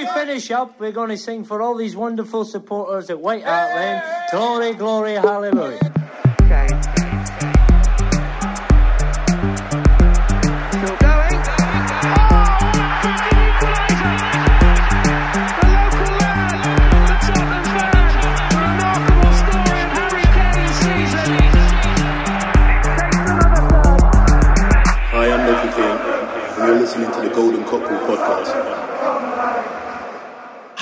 to finish up, we're going to sing for all these wonderful supporters at White Hart Lane. Glory, glory, hallelujah. Okay. Still going. Hi, I'm Nicky King, and you're listening to the Golden Cockerel podcast.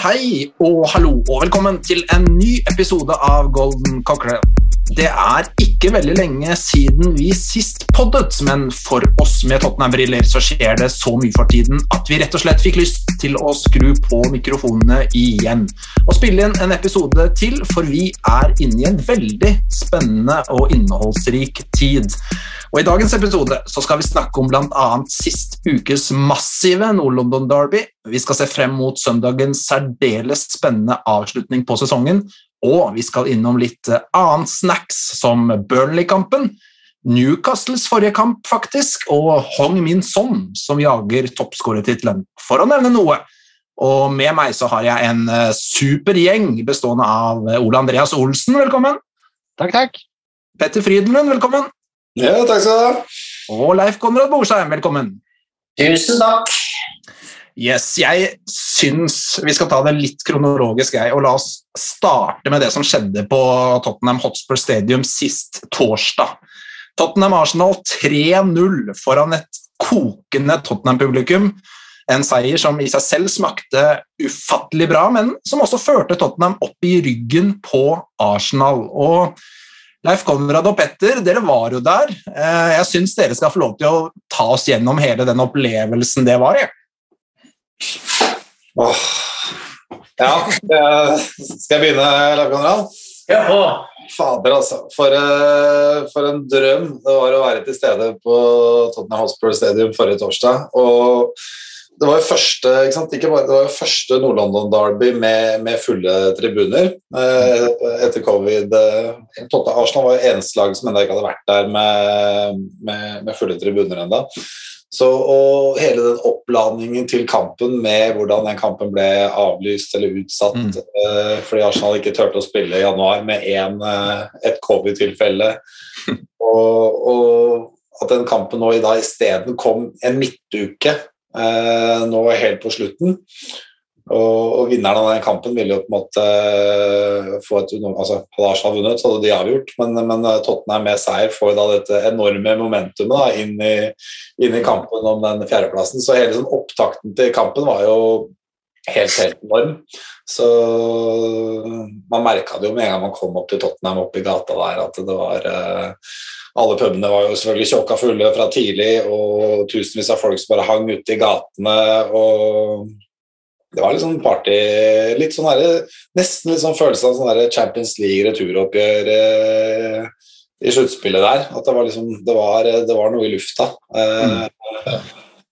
Hei og hallo, og velkommen til en ny episode av Golden Cockerel. Det er ikke veldig lenge siden vi sist poddet, men for oss med Tottenham-briller så skjer det så mye for tiden at vi rett og slett fikk lyst til å skru på mikrofonene igjen og spille inn en episode til, for vi er inne i en veldig spennende og innholdsrik tid. Og I dagens episode så skal vi snakke om bl.a. sist ukes massive Nord-London Derby. Vi skal se frem mot søndagens særdeles spennende avslutning på sesongen. Og vi skal innom litt annet annen snacks, som Burnley-kampen, Newcastles forrige kamp, faktisk, og Hong Min Son, som jager toppskårertittelen, for å nevne noe. Og med meg så har jeg en eh, super gjeng bestående av eh, Ole Andreas Olsen, velkommen. Takk, takk. Petter Frydenlund, velkommen. Ja, takk skal du ha. Og Leif Konrad Borsheim, velkommen. Tusen takk. Yes, jeg syns vi skal ta det litt kronologisk, jeg, og la oss starte med det som skjedde på Tottenham Hotspur Stadium sist torsdag. Tottenham-Arsenal 3-0 foran et kokende Tottenham-publikum. En seier som i seg selv smakte ufattelig bra, men som også førte Tottenham opp i ryggen på Arsenal. Og Leif Konrad og Petter, dere var jo der. Eh, Jeg syns dere skal få lov til å ta oss gjennom hele den opplevelsen det var. Jeg. Åh. Ja, eh, skal jeg begynne, Leif Konrad? På. Fader, altså. For, eh, for en drøm det var å være til stede på Tottenham Hotspur Stadium forrige torsdag. Og det var jo første, ikke sant? Ikke bare, det var jo første Nord-London Derby med, med fulle tribuner eh, etter covid. Eh, Tottenham Arsenal var jo eneste lag som ennå ikke hadde vært der med, med, med fulle tribuner ennå. Så, og hele den oppladningen til kampen med hvordan den kampen ble avlyst eller utsatt Mm. uh, fordi Arsenal ikke turte å spille i januar med en, uh, et covid-tilfelle. og, og at den kampen nå i dag isteden kom en midtuke uh, nå helt på slutten. Og, og vinneren av den kampen ville jo på en måte eh, få et altså Hadde vunnet, så hadde de avgjort, men, men eh, Tottenham med seier får da dette enorme momentumet da, inn, i, inn i kampen om den fjerdeplassen. Så hele sånn, opptakten til kampen var jo helt, helt enorm. Så man merka det jo med en gang man kom opp til Tottenham opp i gata der, at det var eh, alle pubene var jo selvfølgelig tjåka fulle fra tidlig, og tusenvis av folk som bare hang ute i gatene. og det var litt sånn party litt sånn her, Nesten litt sånn følelse av sånn der Champions League-returoppgjør eh, i sluttspillet der. At det var liksom det var, det var noe i lufta. Eh,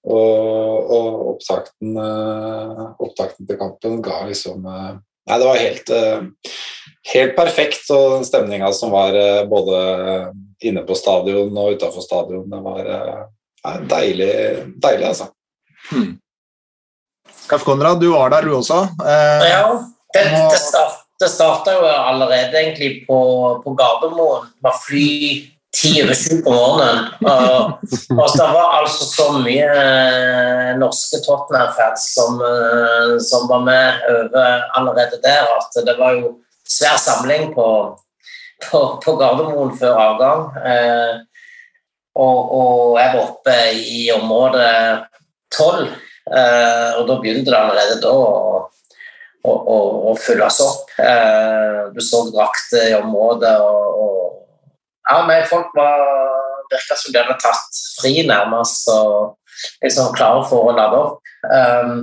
og, og opptakten, eh, opptakten til kampen ga liksom eh, Nei, det var helt, eh, helt perfekt, og den stemninga som var eh, både inne på stadion og utafor stadion, det var nei, deilig, deilig, altså. Leif Konrad, du var der du også. Eh, Ja, det, det, start, det starta jo allerede egentlig på, på Gardermoen. Med fly ti over sju på morgenen. Og, og det var altså så mye eh, norske Tottenham-fans som, eh, som var med over allerede der, at det var jo svær samling på, på, på Gardermoen før avgang. Eh, og, og jeg var oppe i området tolv, og da begynte det allerede da å, å, å, å fylles opp. Eh, du så drakter i området, og, og ja, men folk var virka som de hadde tatt fri, nærmest, og liksom klare for å lade opp. Um,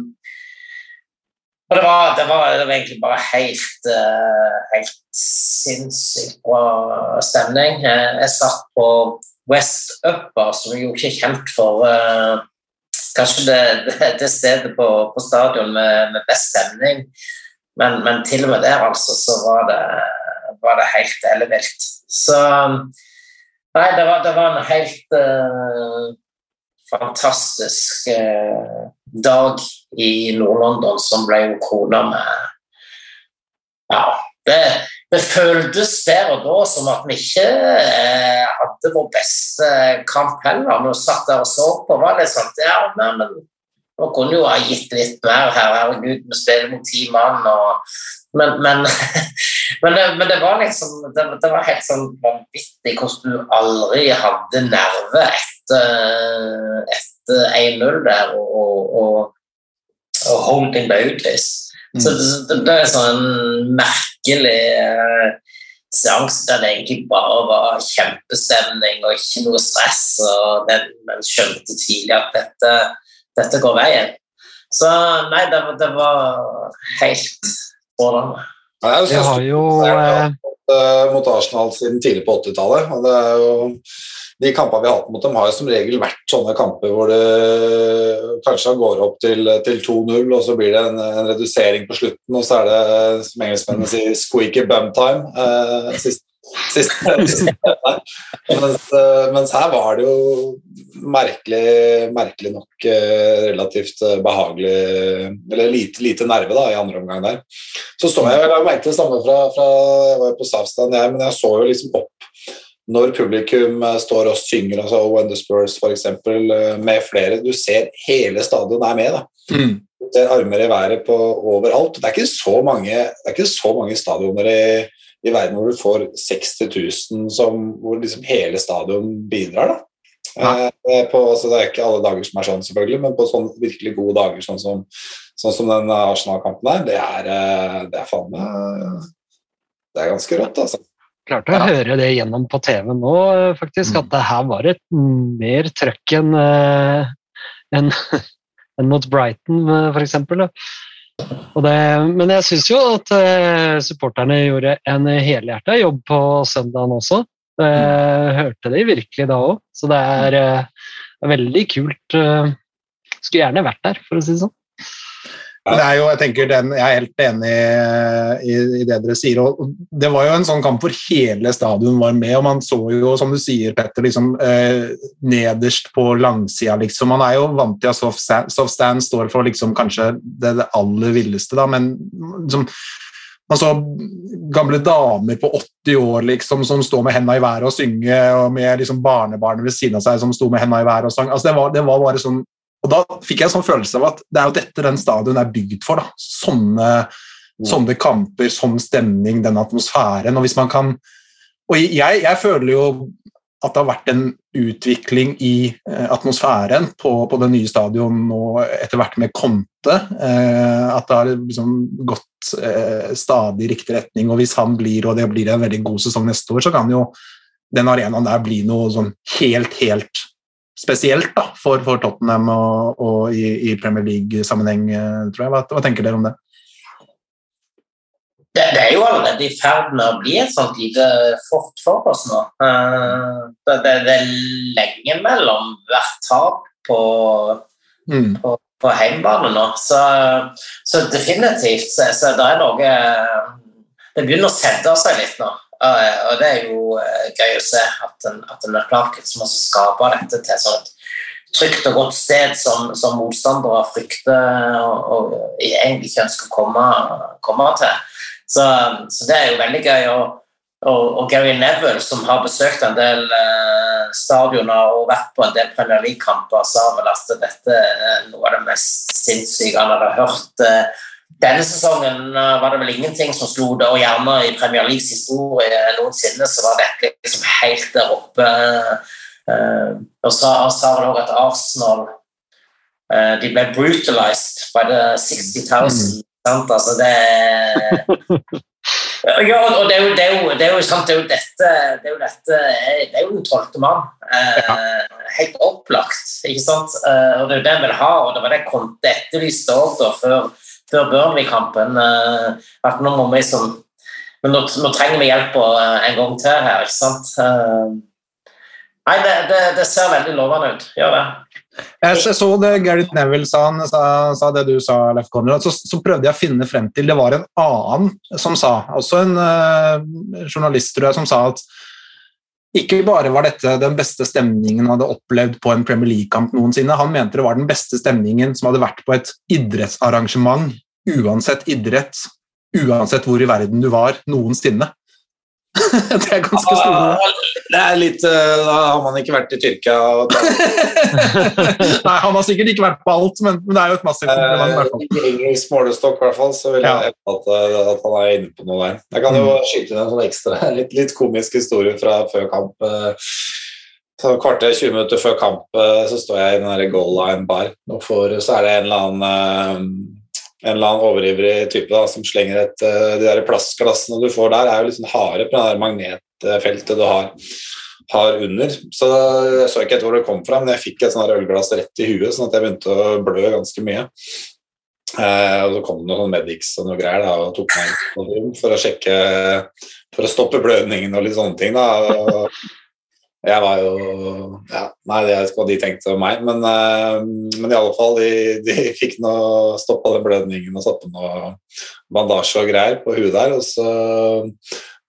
og det var, det, var, det var egentlig bare helt, eh, helt sinnssykt bra stemning. Eh, jeg satt på West Upper, som jo ikke er kjent for eh, kanskje det, det, det stedet på, på stadion med, med best stemning. Men, men til og med der, altså, så var det, var det helt ellevilt. Så Nei, det var, det var en helt uh, fantastisk uh, dag i Nord-London som ble jo krona med Ja, det, det føltes der og da som at vi ikke eh, hadde vår beste kamp heller. Vi satt der og så på, var det sånn Ja, nei, men nå kunne jo ha gitt litt mer her. Herregud, vi spiller mot ti mann. Og, men, men, men, det, men, det, var liksom det, det var helt sånn vanvittig hvordan du aldri hadde nerve etter, etter 1-0 der og, og, og, og holding deg ut, liksom. Mm. Så det, det en sånn merkelig uh, seanse der det egentlig bare var kjempestemning og ikke noe stress. og Man skjønte tidlig at dette, dette går veien. Så nei, det, det var helt strålende. Jeg har jo uh, mot Arsenal siden tidlig på 80-tallet. og det er jo de kampene vi har hatt mot dem, har jo som regel vært sånne kamper hvor det kanskje går opp til, til 2-0, og så blir det en, en, redusering på slutten, og så er det, som engelskmennene sier, 'squeaky bum time'. Eh, sist, sist, sist, mens, eh, mens, her var det jo merkelig, merkelig nok eh, relativt behagelig Eller lite, lite nerve da, i andre omgang der. Så så jeg, jeg merket det samme fra, fra Jeg var på Southstand, jeg, men jeg så jo liksom opp når publikum eh, står og synger, altså When the Spurs f.eks., eh, med flere Du ser hele stadion er med. da. Mm. Du ser armer i været på overalt. Det er ikke så mange, det er ikke så mange stadioner i, i, verden hvor du får 60 000 som, hvor liksom hele stadion bidrar. da. Ja. Eh, på, så det er ikke alle dager som er sånn, selvfølgelig, men på sånne virkelig gode dager, sånn som, sånn som den Arsenal-kampen der, det er, eh, det er faen meg Det er ganske rått, altså klarte å ja. høre det gjennom på TV nå, faktisk, at mm. det her var et mer trøkk enn en, en mot Brighton, uh, f.eks. Men jeg syns jo at eh, supporterne gjorde en helhjerta jobb på søndagen også. Mm. hørte de virkelig da òg, så det er, er veldig kult. Skulle gjerne vært der, for å si det sånn. Er jo, jeg den, jeg er helt enig i, i, det dere sier. og Det var jo en sånn kamp hvor hele stadion var med, og man så jo, som du sier, Petter, liksom, eh, nederst på langsida. Liksom. Man er jo vant til at soft stand, soft stand står for liksom, kanskje det, det, aller villeste, da, men liksom, man så gamle damer på 80 år liksom, som står med hendene i været og synger, og med liksom, barnebarnet ved siden av seg som sto med hendene i været og sang. Altså, det, var, det var bare sånn og Da fikk jeg en sånn følelse av at det er jo dette den stadion er bygd for. da. Sånne, sånne kamper, sånn stemning, den atmosfæren. Og hvis man kan Og jeg, jeg føler jo at det har vært en utvikling i eh, atmosfæren på, på det nye stadion nå etter hvert med Conte. Eh, at det har liksom gått eh, stadig i riktig retning. Og hvis han blir, og det blir en veldig god sesong neste år, så kan jo den arenaen der bli noe sånn helt, helt spesielt da, for, for Tottenham og, og i, i, Premier League-sammenheng, eh, tror jeg. Hva, hva, tenker dere om det? det? det? er jo allerede i ferd med å bli et sånt lite fort for oss nå. Eh, det, det, det er lenge mellom hvert tap på, mm. på, på hjemmebane nå. Så, så definitivt så, så det er noe Det begynner å sette seg litt nå. Og det er jo eh, gøy å se at en, at en har klart liksom å skape dette til et trygt og godt sted som, som motstandere frykter og, og, egentlig ikke ønsker å komme, komme til. Så, så, det er jo veldig gøy. Og, og, og Gary Neville, som har besøkt en del eh, stadioner og vært på en del Premier League-kamper, sa vel at dette er noe av det mest sinnssyke han hadde hørt. Eh, denne sesongen eh, var det vel ingenting som slo det, og gjerne i Premier Leagues historie noensinne så var dette liksom helt der oppe. Uh, og så sa vel også at Arsenal de ble brutalized by the 60 000. Mm. Altså det Ja, og det er jo, det er jo, det er jo, sant, det er jo dette Det er jo, dette, det er jo den tolvte mann. Uh, helt opplagt, ikke sant? og det er jo det en vil ha, og det var det Conte etterlyste òg før før Burnley-kampen. At nå må vi som Men nå, nå, trenger vi hjelp eh, en gang til her, ikke sant? Eh, nei, det, det, det ser veldig lovende ut. Gjør det. Jeg så det Gareth Neville sa, sa, sa det du sa, Leif Conrad. Så, så, prøvde jeg å finne frem til Det var en annen som sa, også en uh, journalist tror jeg, som sa at ikke bare var dette den beste stemningen han hadde opplevd på en Premier League-kamp noensinne, han mente det var den beste stemningen som hadde vært på et idrettsarrangement, uansett idrett, uansett hvor i verden du var, noensinne. det er ganske store Det er litt eh, Da har man ikke vært i Tyrkia. Nei, han har sikkert ikke vært på alt, men, men det er jo et massivt kompliment. i. Eh, engelsk målestokk, i hvert fall, så vil Ja. jeg at, eh, at han er inne på noe der. Jeg kan jo skyte inn en sånn ekstra, litt, litt komisk historie fra før kamp. eh, Så kvarter 20 minutter før kamp eh, så står jeg i den goal line bar, og for, så er det en eller annen eh, en eller annen overivrig type da, som slenger et eh, De der plastglassene du får der, er jo liksom harde på det der magnetfeltet du har, har under. Så jeg så ikke helt hvor det kom fra, men jeg fikk et sånt ølglass rett i huet, sånn at jeg begynte å blø ganske mye. Eh, og så kom det noen medics og noe greier da, og tok meg inn for å sjekke For å stoppe blødningen og litt sånne ting. da, og jeg var jo ja, Nei, jeg vet ikke hva de tenkte om meg, men, eh, men i alle fall, de, de fikk noe stoppa den blødningen og satte noe bandasje og greier på huet der. og så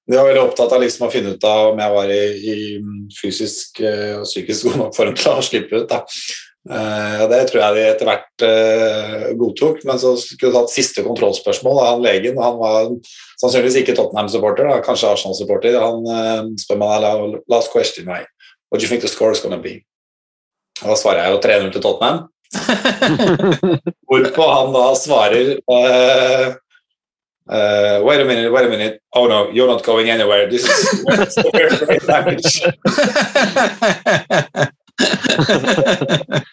De var veldig opptatt av liksom å finne ut av om jeg var i, i fysisk eh, og psykisk god nok form til å slippe ut. da. Og Det tror jeg de etter hvert uh, godtok, men så skulle du tatt siste kontrollspørsmål da han legen. Han var sannsynligvis ikke Tottenham-supporter, kanskje Arsenal-supporter. Han uh, spør meg la, last question, right? What do you think the score is gonna be? Og da svarer jeg jo 3-0 til Tottenham. Hvorpå han da svarer Uh, Wait a minute, wait a minute. Oh no, you're not going anywhere. This is very damage.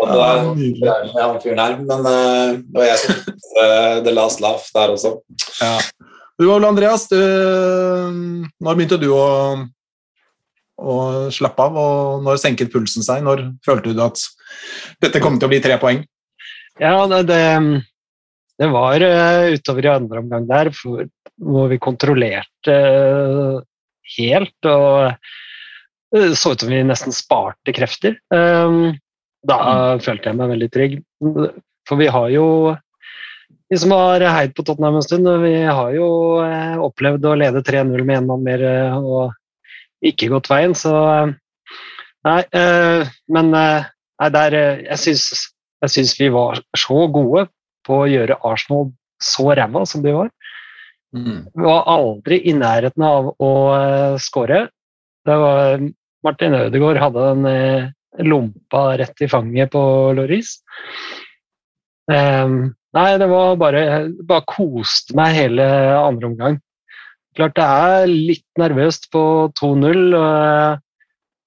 Og nydelig. det er han fyren her, men eh, det var jeg som uh, the last laugh der også. Ja. Du Ole Andreas, du, når begynte du å, å slappe av, og når senket pulsen seg? Når følte du at dette kom til å bli tre poeng? Ja, det, det, det var eh, utover i andre omgang der hvor vi kontrollerte helt og det så ut som vi nesten sparte krefter. Um, da følte jeg meg veldig trygg. For vi har jo Vi som har heid på Tottenham en stund, vi har jo eh, opplevd å lede 3-0 med én mann mer eh, og ikke gått veien, så eh, Nei, eh, men eh, nei, der, eh, jeg syns jeg syns vi var så gode på å gjøre Arsenal så ræva som de var. Vi var aldri i nærheten av å skåre. Det var Martin Ødegaard hadde den eh, lompa rett i fanget på Loris. Um, nei, det var bare bare koste meg hele andre omgang. Klart det er litt nervøst på 2-0 uh,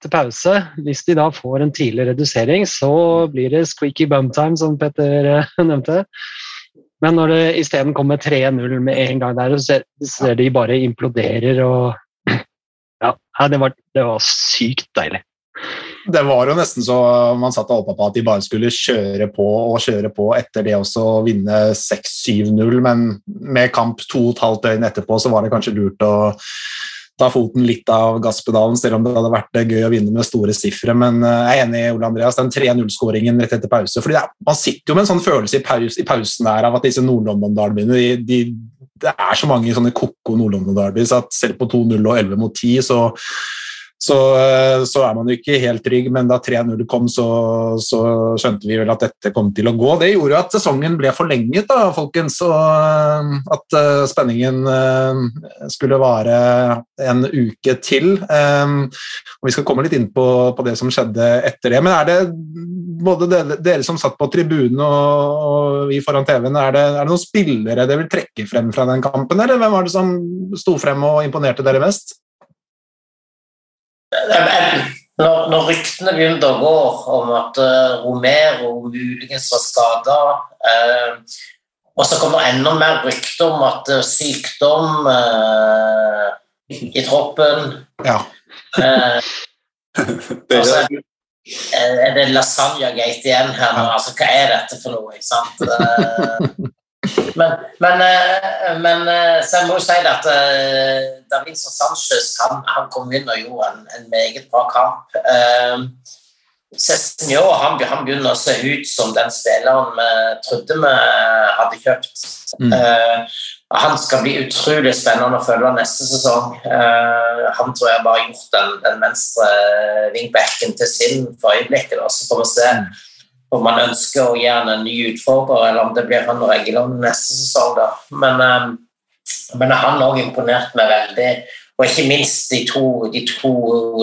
til pause. Hvis de da får en tidlig redusering, så blir det squeaky bum time, som Petter uh, nevnte. Men når det isteden kommer 3-0 med en gang der, så ser, ser de bare imploderer og Ja, det var, det var sykt deilig. Det var jo nesten så man satt og håpa på at de bare skulle kjøre på og kjøre på etter det også å vinne 6-7-0, men med kamp to og et halvt døgn etterpå så var det kanskje lurt å ta foten litt av gasspedalen, selv om det hadde vært gøy å vinne med store sifre. Men eh, jeg er enig i Ole Andreas, den 3-0-skåringen rett etter pause. fordi er, Man sitter jo med en sånn følelse i, paus, i pausen der av at disse Nord-London-derbyene de, de, Det er så mange sånne ko-ko Nord-London-derbys at selv på 2-0 og 11 mot 10 så så, eh, så er man jo ikke helt trygg, men da 3-0 kom, så, så skjønte vi vel at dette kom til å gå. Det gjorde jo at sesongen ble forlenget, da, folkens, og eh, at eh, spenningen skulle vare en uke til. Og Vi skal komme litt inn på, på det som skjedde etter det. Men er det både dere, dere som satt på tribunen og, og vi foran TV-en, er, er det noen spillere dere vil trekke frem fra den kampen, eller hvem var det som sto frem og imponerte dere mest? Når, når ryktene begynte å gå om at uh, Romero muligens var skada uh, Og så kommer enda mer rykter om at uh, sykdom uh, i troppen Ja. uh, Det, altså, Er det lasagne-gate igjen her nå? Altså, hva er dette for noe? ikke sant? Men, men, eh, men eh, så jeg må jo si at uh, Davinson Sanchez han, han kom inn og gjorde en, en meget bra kamp. Cestinho han, han begynner å se ut som den spilleren vi trodde vi hadde kjøpt. Mm. Eh, han skal bli utrolig spennende å følge neste sesong. Han tror jeg bare har gjort den, den venstre wingbacken til sin for øyeblikket. Så får vi se om man ønsker å gi han en ny utfordrer, eller om det blir han og Eggeland neste sesong. Da. Men, uh, men han òg imponert meg veldig. Og ikke minst de to, de to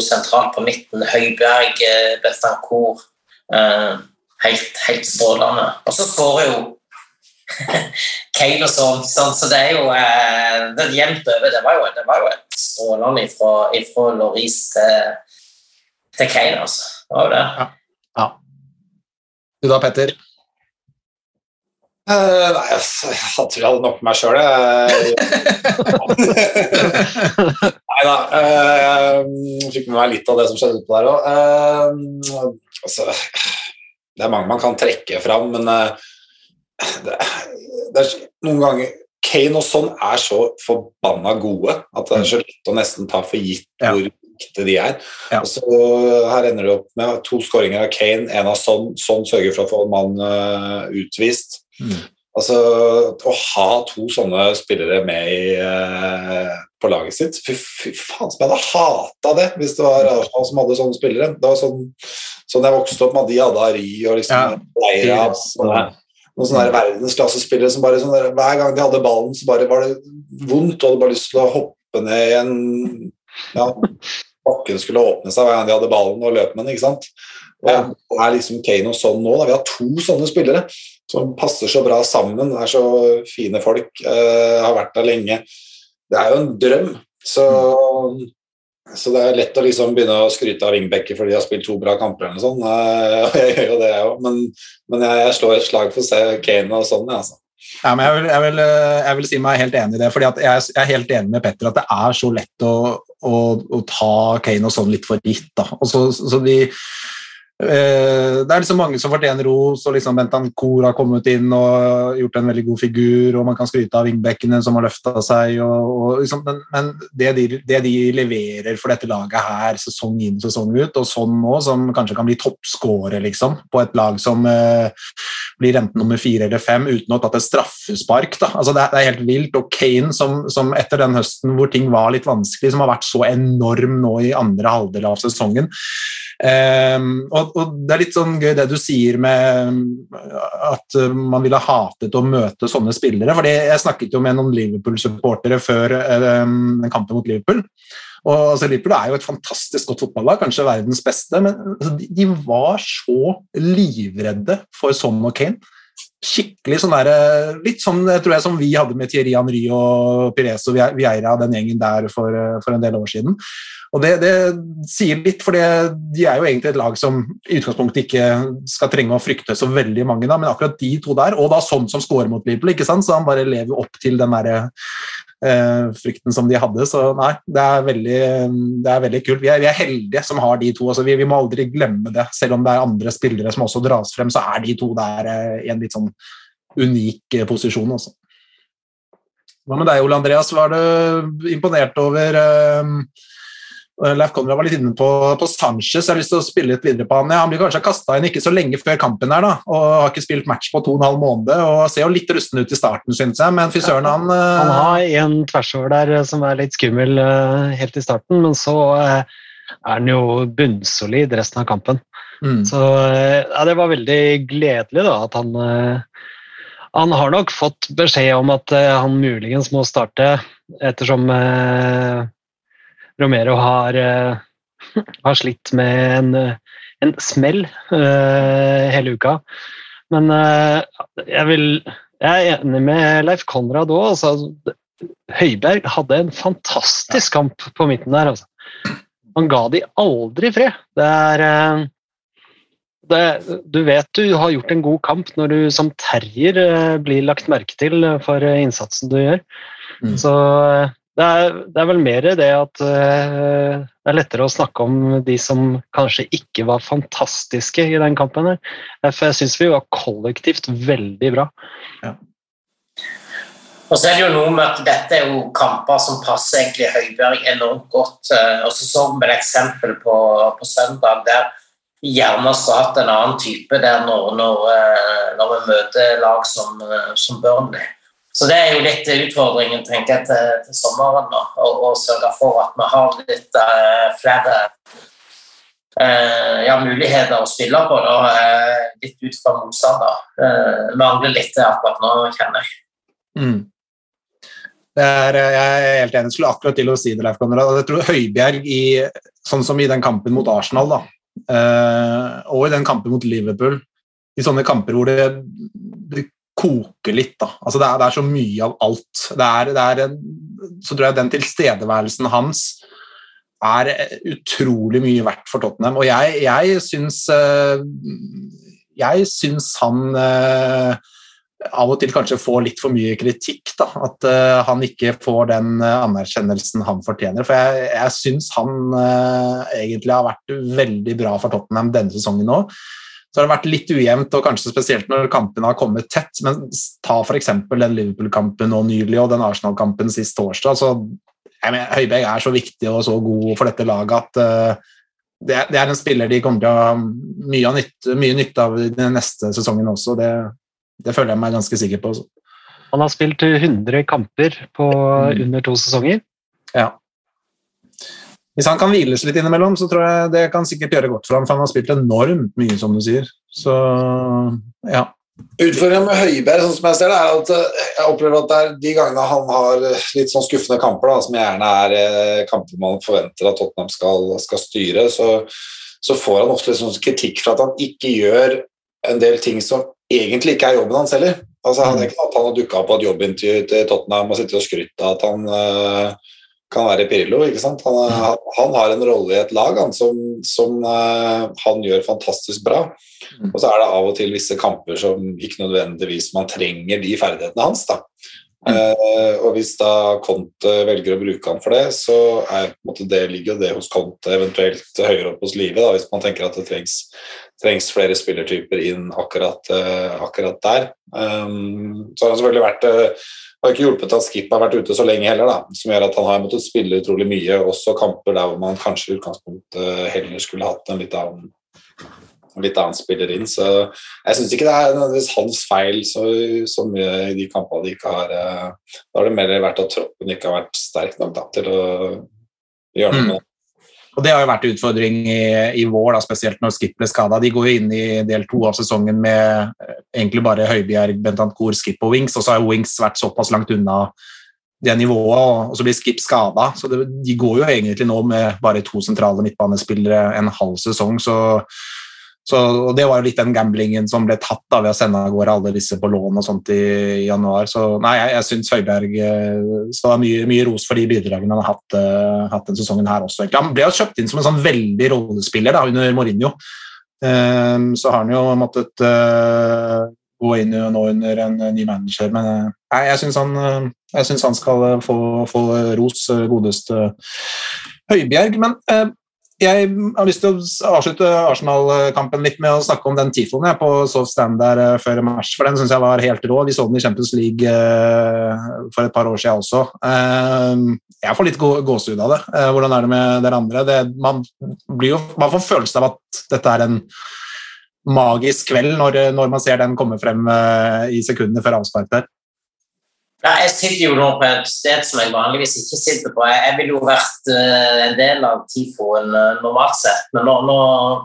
sentralt på midten. Høiberg, Betancourt. Uh, helt, helt strålende. Og så skårer jo Kane og sånn. Så det er jo eh, det er jevnt over. Det var jo, det var jo et strålende ifra Loris til, til Kane, altså. Det var jo det. Du da, Petter? Uh, nei, jeg, jeg tror jeg hadde nok med meg sjøl, nei da. Uh, jeg fikk med meg litt av det som skjedde utpå der òg. Uh, altså, det er mange man kan trekke fram, men det, det er noen ganger Kane og sånn er så forbanna gode at det er så lett å nesten ta for gitt ja. Viktige de er. Ja. Og så Her ender det opp med to skåringer av Kane, en av sånn, sånn sørger for å få en mann uh, utvist. Mm. Altså, Å ha to sånne spillere med i, uh, på laget sitt Fy, fy faen som jeg hadde hata det hvis det var Arsenal som hadde sånne spillere. Det var sånn, sånn jeg vokste opp med de hadde Ari og liksom ja. Leira, sånne, noen sånne verdensklassespillere som bare sånn der, Hver gang de hadde ballen, så bare var det vondt, og hadde bare lyst til å hoppe ned i en ja, Bakken skulle åpne seg hver gang de hadde ballen og løp med den. ikke sant? Og det er liksom Kane og sånn nå. Da. Vi har to sånne spillere som passer så bra sammen. er så fine folk. Uh, har vært der lenge. Det er jo en drøm. Så så det er lett å liksom begynne å skryte av Ringbekker fordi de har spilt to bra kamper. eller sånn. Jeg gjør jo det, jeg òg, men, men, jeg slår et slag for å se Kane og sånn. Altså. Ja, men jeg vil, jeg, vil, jeg vil, si meg helt enig i det. fordi jeg, er helt enig med Petter at det er så lett å, å, å ta Kane og sånn litt for gitt. så, så de Eh, det er liksom mange som fortjener ros, og liksom Bentancour har kommet inn og gjort en veldig god figur, og man kan skryte av vingbekkene som har løfta seg. Og, og liksom, men, men det, de, det, de, leverer for dette laget her, sesong inn sesong ut, og sånn nå, som kanskje kan bli toppskårer liksom, på et lag som eh, blir enten nummer fire eller fem uten å ha tatt et straffespark. Altså, det, er, det, er, helt vilt. Og Kane, som, som, etter den høsten hvor ting var litt vanskelig, som har vært så enorm nå i andre halvdel av sesongen, Um, og, og, Det er litt sånn gøy det du sier med at man ville hatet å møte sånne spillere. fordi Jeg snakket jo med noen Liverpool-supportere før um, kampen mot Liverpool. Og altså, Liverpool er jo et fantastisk godt fotballag, kanskje verdens beste, men altså, de, de, var så livredde for Son og Kane. Skikkelig sånn der, Litt sånn tror jeg, som vi hadde med Thierry Henry og Pires og Vieira, den gjengen der for, for en del år siden. Og det, det, sier litt, for de er jo egentlig et lag som i utgangspunktet ikke skal trenge å frykte så veldig mange, da, men akkurat de to der, og da sånn som scorer mot Liverpool, ikke sant? så han bare lever opp til den der, eh, frykten som de hadde. Så nei, det er veldig, det er veldig kult. Vi er, vi er, heldige som har de to. Altså, vi, vi, må aldri glemme det. Selv om det er andre spillere som også dras frem, så er de to der eh, i en litt sånn unik eh, posisjon. Også. Hva med deg, Ole Andreas? Var du imponert over eh, Leif Konrad var litt inne på, på, Sanchez. Jeg har lyst til å spille litt videre på han. Han blir kanskje kasta inn ikke så lenge før kampen her, da, og har ikke spilt match på to og en halv måned. og Ser jo litt rusten ut i starten, syns jeg, men fy søren, han Han eh, har en tversover der eh, som er litt skummel uh, helt i starten, men så er han jo bunnsolid resten av kampen. Mm. Så ja, det var veldig gledelig da, at han han har nok fått beskjed om at han muligens må starte, ettersom Romero har, uh, har slitt med en, en smell uh, hele uka. Men jeg, vil, jeg er enig med Leif Konrad òg. Altså, Høiberg hadde en fantastisk kamp på midten der. Altså. Han ga de aldri fred. Det er det, du vet du har gjort en god kamp når du som terrier blir lagt merke til for innsatsen du gjør. Mm. Så det er, det er, vel mer det at uh, det er lettere å snakke om de som kanskje ikke var fantastiske i den kampen. her. For jeg syns vi var kollektivt veldig bra. Ja. Og så er det jo noe med at Dette er jo kamper som passer egentlig Høiberg enormt godt. Eh, og så så vi et eksempel på, på søndag der vi gjerne skulle hatt en annen type der når, når, eh, når vi møter lag som, som Burnley. Så det er jo litt utfordringen tenker jeg, til, til sommeren. nå, Å sørge for at vi har litt uh, flere uh, ja, muligheter å spille på. Da, uh, litt ut fra motstander. Uh, mangler litt det akkurat nå, kjenner jeg. Mm. Er, jeg er helt enig. Jeg skulle akkurat til å si det, Leif Konrad. Jeg tror Høibjerg, i, sånn som i den kampen mot Arsenal, da, og i den kampen mot Liverpool, i sånne kamper hvor det, det koker litt, da. Altså det, er, det er så mye av alt. Det er, det er så tror jeg den tilstedeværelsen hans er utrolig mye verdt for Tottenham. Og jeg, jeg syns eh, Jeg syns han eh, av og til kanskje får litt for mye kritikk. Da. At han ikke får den anerkjennelsen han fortjener. For jeg, jeg syns han egentlig har vært veldig bra for Tottenham denne sesongen òg. Så har det vært litt ujevnt, og kanskje spesielt når kampene har kommet tett. Men ta f.eks. den Liverpool-kampen nå nylig og den Arsenal-kampen sist torsdag. så mener, Høibjerg er så viktig og så god for dette laget at det, det, er en spiller de kommer til å ha mye, nytte, mye nytte av den neste sesongen også. Det, det føler jeg meg ganske sikker på. Også. Han har spilt 100 kamper på mm. under to sesonger. Ja. Hvis han kan hviles litt innimellom, så tror jeg det kan sikkert gjøre godt for ham, for han har spilt enormt mye, som du sier. Så ja. Utfordringen med Høiberg sånn som jeg ser det, er at eh, jeg opplever at det er de gangene han har litt sånn skuffende kamper, da, som gjerne er eh, kamper man forventer at Tottenham skal, skal styre, så, så, får han ofte liksom kritikk for at han ikke gjør en del ting som egentlig ikke er jobben hans heller. Altså, han, mm. at han har dukka opp på et jobbintervju til Tottenham og sittet og skrytt av at han uh, kan være Pirlo. ikke sant? Han, han, har en rolle i et lag han, som, som uh, han gjør fantastisk bra. Mm. Og så er det av og til visse kamper som ikke nødvendigvis man trenger de ferdighetene hans. da. Uh, og hvis da Conte velger å bruke han for det, så er, måte, det ligger det hos Conte, eventuelt høyere opp hos Live, da, hvis man tenker at det trengs, trengs flere spillertyper inn akkurat, uh, akkurat der. Um, så har han selvfølgelig vært har ikke hjulpet at Skip har vært ute så lenge heller, da, som gjør at han har måttet spille utrolig mye, også kamper der hvor man kanskje i utgangspunktet heller skulle hatt en litt annen litt annet spiller inn. Så jeg syns ikke det er nødvendigvis hans feil så, så mye i de kampene de ikke har eh, Da har det mer vært at troppen ikke har vært sterk nok da, til å gjøre noe med det. Og Det har jo vært en utfordring i, i vår, da, spesielt når Skip ble skada. De går jo inn i del to av sesongen med eh, egentlig bare Høibjerg, Bentancour, Skip og Wings, og så har Wings vært såpass langt unna det nivået, og så blir Skip skada. Så det, de går jo egentlig nå med bare to sentrale midtbanespillere en halv sesong. så så, og Det var jo litt den gamblingen som ble tatt da ved å sende av gårde alle disse på lån og sånt i, januar. Så nei, jeg, jeg syns Høiberg eh, skal ha mye, mye, ros for de bidragene han har hatt, uh, hatt denne sesongen her også. Egentlig. Han ble jo kjøpt inn som en sånn veldig rollespiller da, under Mourinho. Um, så har han jo måttet uh, gå inn nå under en ny manager, men uh, jeg syns han, han, skal få, få ros, godeste Høibjerg. Men jeg har lyst til å avslutte Arsenal-kampen litt med å snakke om den tifoen jeg på soft stand der uh, før mars, for den syns jeg var helt rå. Vi så den i Champions League uh, for et par år siden også. Uh, jeg får litt gå gåsehud av det. hvordan er det med dere andre? Det, man, jo, man, får følelsen av at dette er en magisk kveld når, når man ser den komme frem i sekundene før avspark der. Ja, jeg sitter jo nå på et sted som jeg vanligvis ikke sitter på. Jeg ville jo vært uh, en del av TIFO-en uh, normalt sett, men nå, nå,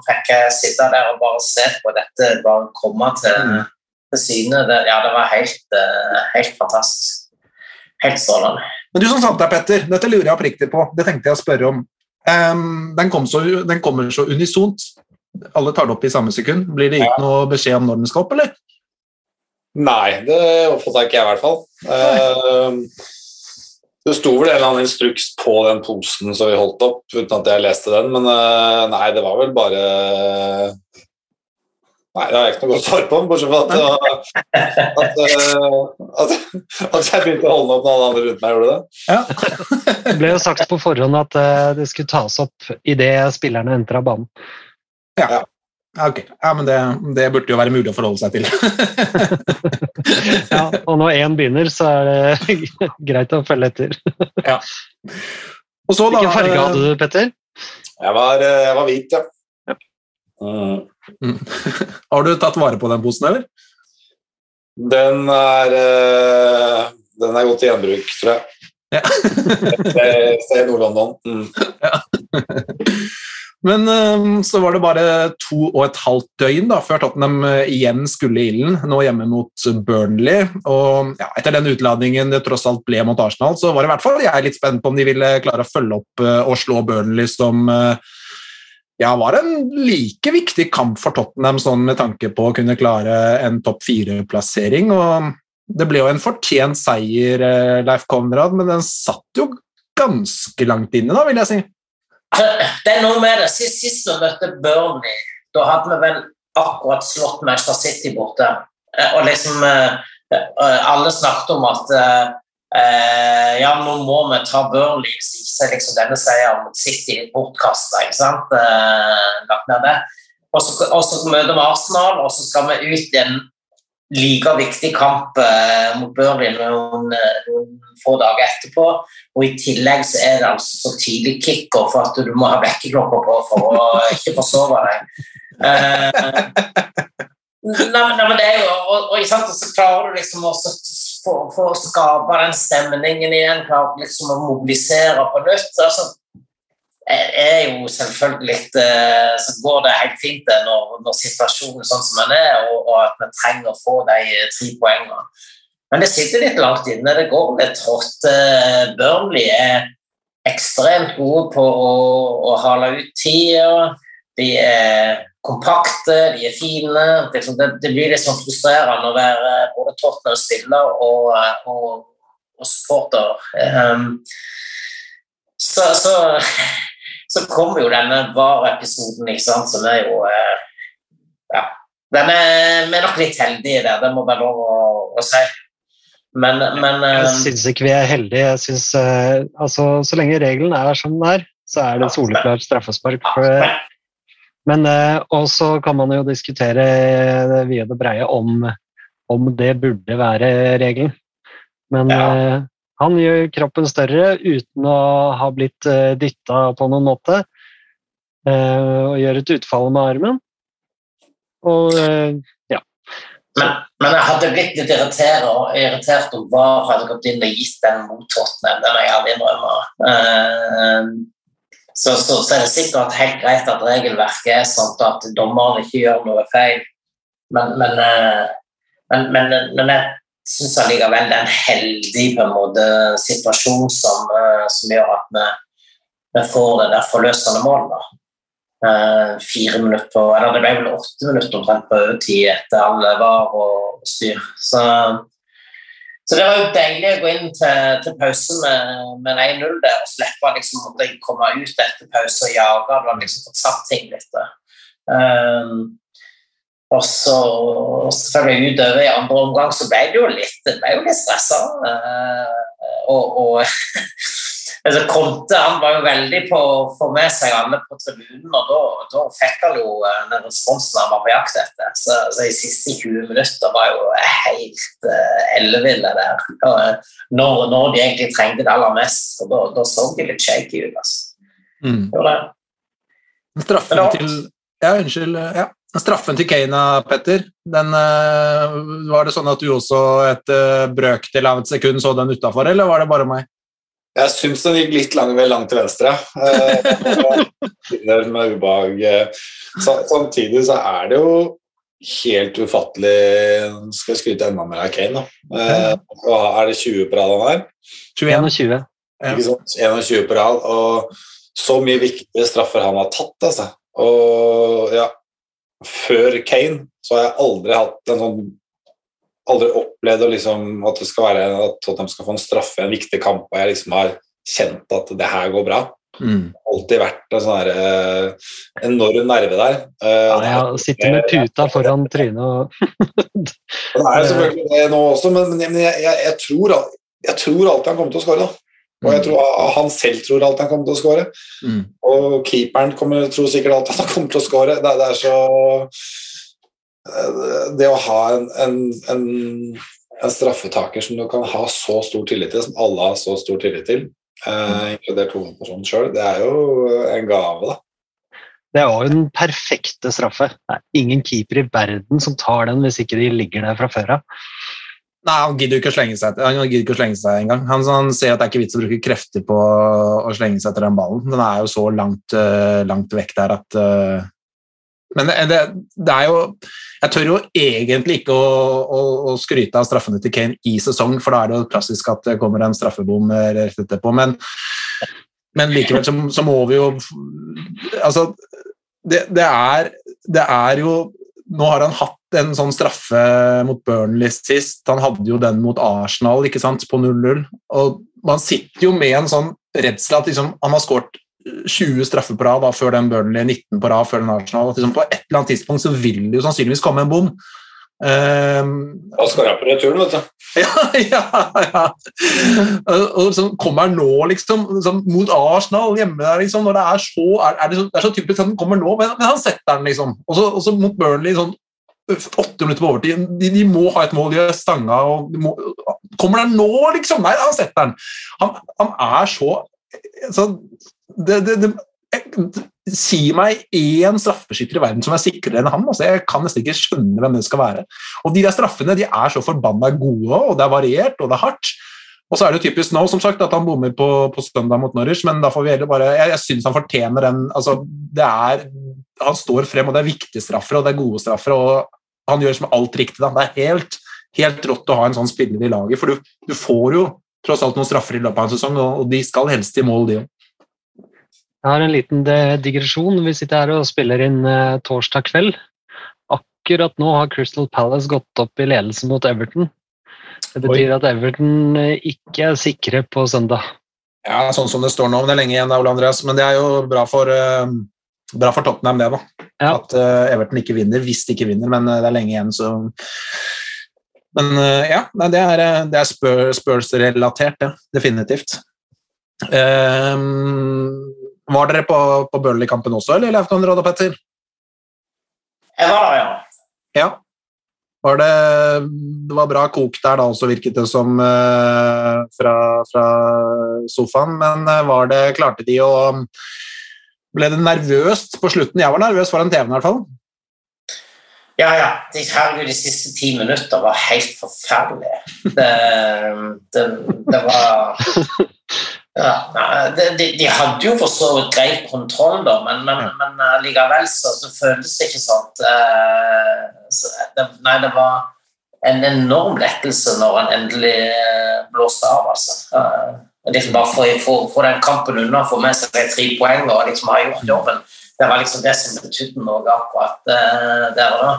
fikk jeg sitte der og bare se på dette bare komme til, mm. til syne. Det, ja, det var helt, uh, helt fantastisk. Helt strålende. Men du som satt der, Petter, dette lurer jeg oppriktig på. Det tenkte jeg å spørre om. Um, den, kom så, den, kommer så unisont. Alle tar det opp i samme sekund. Blir det gitt ja. noe beskjed om når den skal opp, eller? Nei, det oppfatta ikke jeg i hvert fall. Uh, det sto vel en eller annen instruks på den posen som vi holdt opp, uten at jeg leste den, men uh, nei, det var vel bare Nei, det har jeg ikke noe godt svar på, bortsett fra at, at, at, at, jeg begynte å holde opp når alle andre rundt meg gjorde det. Ja. det ble jo sagt på forhånd at eh, det skulle tas opp idet spillerne entra banen. Ja. Ok, ja, men det, det, burde jo være mulig å forholde seg til. ja, og når én begynner, så er det greit å følge etter. ja. Og så, da, Hvilken farge hadde du, Petter? Jeg var, eh, jeg var hvit, ja. ja. Mm. Har du tatt vare på den posen, eller? Den er uh, Den er godt i gjenbruk, tror jeg. Ja. Det ser Nord-London. Mm. Men eh, så var det bare to og et halvt døgn da, før Tottenham eh, igjen skulle i ilden, nå hjemme mot Burnley. Og ja, etter den utladningen det tross alt ble mot Arsenal, så var det i hvert fall jeg litt spent på om de ville klare å følge opp eh, og slå Burnley, som eh, ja, var en like viktig kamp for Tottenham sånn med tanke på å kunne klare en topp fire-plassering. og Det ble jo en fortjent seier, Leif Konrad, men den satt jo ganske langt inne, da, vil jeg si. Det er noe med det. Sist, sist vi møtte Burnley, da hadde vi vel akkurat slått Manchester City borte. Eh, Og liksom eh, eh, Alle snakket om at ja, nå må vi ta Burnley, hvis ikke liksom denne seieren mot City bortkasta. Og så, møter vi Arsenal, og så skal vi ut i en like viktig kamp eh, mot Børlin noen, eh, noen få dager etterpå. Og i tillegg så er det altså så tidlig kicker for at du må ha vekkerklokka på for å ikke forsove deg. Eh, nei, nei, men det er jo, og, og, så klarer du liksom å for, for å skape den stemningen igjen, klarer liksom å mobilisere på nytt. altså er jo selvfølgelig eh, Så går det helt fint det når, når situasjonen er sånn som den er, og, og at vi trenger å få de eh, tre poengene. Men det sitter litt langt inne. Det går litt trått. Eh, Burnley er ekstremt gode på å, å hale ut tida. De er kompakte, de er fine. Det, det, det blir litt sånn frustrerende å være både Tottenham-spiller og, og, og supporter. Um, så, så, så kommer jo denne VAR-episoden, ikke sant, som er jo eh, Ja. Den er, vi er nok litt heldige der, det må være lov å, å si. Men, men Jeg eh, syns ikke vi er heldige. Jeg synes, eh, altså, så lenge regelen er som den er, så er det soleklart straffespark. Men Og så kan man jo diskutere det vide og breie om, om det burde være regelen. Men Ja. Eh, han gjør kroppen større uten å ha blitt uh, dytta på noen måte. eh, og gjør et utfall med armen. Og ja. Men, men jeg hadde blitt litt irritert, irritert om VAR hadde gått inn og gitt den mot Tottenham. Den må jeg ærlig innrømme. Eh, så, så, så er det sikkert helt greit at regelverket er sånn at dommeren ikke gjør noe feil. Men, eh, men, men, men jeg syns allikevel det er en heldig på en måte, situasjon som, eh, som gjør at vi, vi får det der forløsende målet. Eh, fire minutter, eller det ble vel åtte minutter omtrent på overtid etter alle var og styr. Så, så det var jo deilig å gå inn til, til pause med, med en 1-0 der og slippe liksom, å komme ut etter pause og jage. Du har liksom fått satt ting litt. Eh, og så selvfølgelig utover i andre omgang så ble det jo litt, det ble jo litt stressa. Eh, og, og altså Conte han var jo veldig på å få med seg alle på tribunen, og da, da fikk han jo eh, den responsen han var på jakt etter. Så, så de siste 20 minutter var jo helt uh, elleville der. Eh, når, når de egentlig trengte det aller mest. For da, da så de litt shaky ut. altså. Mm. Gjorde det. Straffen til Ja, unnskyld. Ja. Straffen til Keina, Petter, den, eh, var det sånn at du også et uh, brøkdel av et sekund så den utafor, eller var det bare meg? Jeg syns den gikk litt lang, vel langt til venstre. Eh, med ubehag. eh. Samtidig så er det jo helt ufattelig Skal jeg skryte enda mer av Kane, da. Eh, er det 20 på rad han er? 21. 21. Ja. Ikke sant? 21 på rad. Og så mye viktige straffer han har tatt, altså. Og ja Før Kane så har jeg aldri hatt en sånn Aldri opplevd liksom, at det skal være at Tottenham skal få en straffe i en viktig kamp, og jeg liksom har kjent at det her går bra. Mm. Alltid vært en sånn eh, enorm nerve der. Eh, Ja, jeg sitter med puta foran trynet og Det er jo selvfølgelig det nå også, men, men jeg, jeg, jeg, tror, jeg tror alltid han kommer til å skåre. da. Og jeg tror han selv tror alt han kommer til å skåre. Mm. Og keeperen kommer, tror sikkert alt han kommer til å skåre. Det, det er så eh, Det å ha en, en, en, en straffetaker som du kan ha så stor tillit til, som alle har så stor tillit til, eh, inkludert hovedpersonen sjøl, det er jo en gave, da. Det var jo den perfekte straffe. Det er ingen keeper i verden som tar den hvis ikke de ligger der fra før av. Nei, han gidder ikke å slenge seg Han gidder ikke å slenge seg engang. Han, han ser at det er ikke vits å bruke krefter på å slenge seg etter den ballen. Den er jo så langt, uh, langt vekk der at uh, Men det, det, er jo Jeg tør jo egentlig ikke å, å, å, skryte av straffene til Kane i sesong, for da er det jo klassisk at det kommer en straffebom rett etterpå. Men, men likevel så, så, må vi jo Altså, det, det er, det er jo nå har han hatt en sånn straffe mot Burnley sist. Han hadde jo den mot Arsenal ikke sant, på 0-0. Og Man sitter jo med en sånn redsel at liksom, han har skåret 20 straffer på rad før den Burnley, 19 på rad før den Arsenal. At liksom, på et eller annet tidspunkt så vil det jo sannsynligvis komme en bom. Um, på retur vet du. Ja, ja, ja. Og så kommer han nå, liksom, liksom, mot Arsenal hjemme der, liksom, når det er så er, er det, så, det er så typisk at han kommer nå, men, men han setter den, liksom. Og så mot Burnley sånn åtte minutter på overtid. De, de, må ha et mål, de har stanga og må, Kommer den nå, liksom? Nei, han setter den. Han, han er så, så det, det, det, Si meg én straffeskytter i verden som er sikrere enn han. Altså, jeg kan nesten ikke skjønne hvem det skal være. Og De der straffene de er så forbanna gode, og det er variert og det er hardt. Og så er det jo typisk nå som sagt, at han bommer på, på søndag mot Norwich, men da får vi heller bare Jeg, jeg syns han fortjener den altså, det er, Han står frem, og det er viktige straffer, og det er gode straffer, og han gjør som alt riktig. Da. Det er helt, helt rått å ha en sånn spiller i laget, for du, du får jo tross alt noen straffer i løpet av en sesong, og, de skal helst i mål, de òg. Jeg har en liten digresjon. Vi sitter her og spiller inn uh, torsdag kveld. Akkurat nå har Crystal Palace gått opp i ledelse mot Everton. Det betyr Oi. at Everton eh, ikke er sikre på søndag. Ja, sånn som det står nå. Men Det er lenge igjen, Ole Andreas, men det er jo bra for, bra for Tottenham, det. da. Ja. At Everton ikke vinner, hvis de ikke vinner, men det er lenge igjen, så Men ja, det er, det er Spurs-relatert, det. Definitivt. Um, var dere på, på Burnley-kampen også, eller Leif Konrad og Petter? Jeg var der, ja. ja. Var det, det var bra kok der da også, virket det som, uh, fra, fra, sofaen. Men uh, var det, klarte de å Ble det nervøst på slutten? Jeg var nervøs foran TV-en i hvert fall. Ja, ja. De, herregud, de siste ti minutter var helt forferdelige. Det, det, det var Ja, de, de, hadde jo for så vidt grei kontroll, da, men, men, ja. men uh, likevel så, så, føltes det ikke sånn. Uh, så det, nei, det var en enorm lettelse når han endelig blåste av, altså. Liksom bare få den kampen unna, få med seg de tre poeng og liksom ha gjort jobben. Det var liksom det som betydde noe akkurat der og da.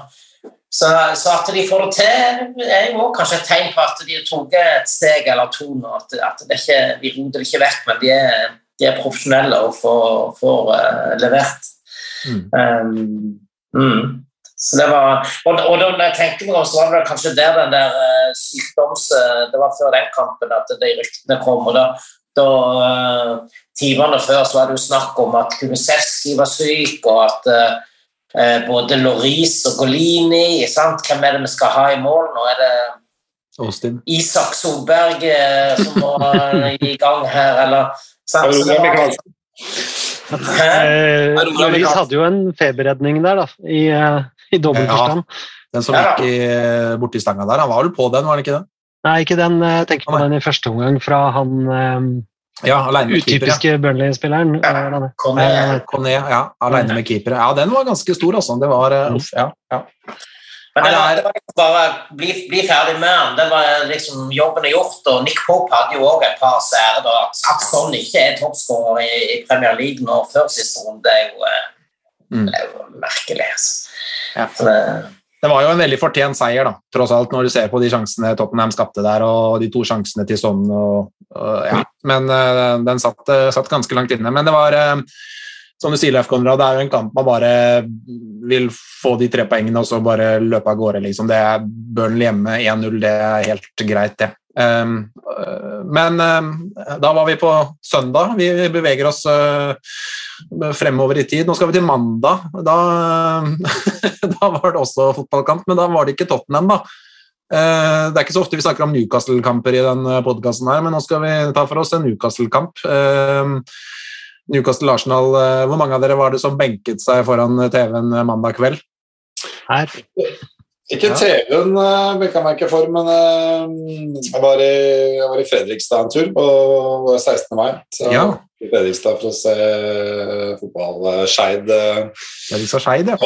Så, så, at de får det til, er jo kanskje et tegn på at de har tatt et steg eller to nå. At, at det ikke, de roter det ikke vekk, men de er, de er profesjonelle og får, får uh, levert. Mm. Um, mm. Så det var, og, og da jeg tenkte meg om, så var det kanskje der den der uh, sykdoms... Uh, det var før den kampen at de ryktene kom. og da, da Timene før så var det jo snakk om at Kunisevskij var syk, og at både Loris og Golini. Sant? Hvem er det vi skal ha i mål? Nå er det Austin. Isak Solberg eh, som må i gang her, eller sant? Eh, Loris hadde jo en feberredning der, da, i, i dobbeltforstand. Ja, den som gikk i, borti stanga der. Han var vel på den, var han ikke det? Nei, ikke den. Jeg tenker på den i første omgang fra han ja, alene med keeper. Utypiske Burnley-spilleren. Ja, Kone, ja, alene med keeper. Ja, den var ganske stor, altså. Det var uh, uff, ja. ja. Men det var, det var liksom bare bli, bli, ferdig med den. Det var liksom, jobben er gjort. og Nick Pope hadde jo òg et par seire. At sånn ikke er toppskårer i, i, Premier League nå før siste runde, det er jo, eh, mm. det er jo merkelig. Altså. Ja. Det, det var jo en veldig fortjent seier, da, tross alt, når du ser på de sjansene Tottenham skapte der, og de to sjansene til Son. Og, og, ja. Men uh, den satt, uh, satt, ganske langt inne. Men det var, uh, som du sier, Leif Konrad, det er jo en kamp man bare vil få de tre poengene og så bare løpe av gårde. Liksom. Det er Burnley hjemme 1-0, det er helt greit, det. Um, men um, da var vi på søndag. Vi beveger oss uh, fremover i tid. Nå skal vi til mandag. Da, da, var det også fotballkamp, men da var det ikke Tottenham, da. Uh, det er ikke så ofte vi snakker om Newcastle-kamper i denne podkasten, men nå skal vi ta for oss en Newcastle-kamp. Uh, Newcastle-Arsenal, hvor mange av dere var det som benket seg foran TV-en mandag kveld? Her. Ikke TV-en benka meg ikke for, men eh, jeg, var i, jeg var i Fredrikstad en tur på 16. mai. Så Ja. Fredrikstad for å se eh, Skeid eh, Fredrikstad Skeid, ja.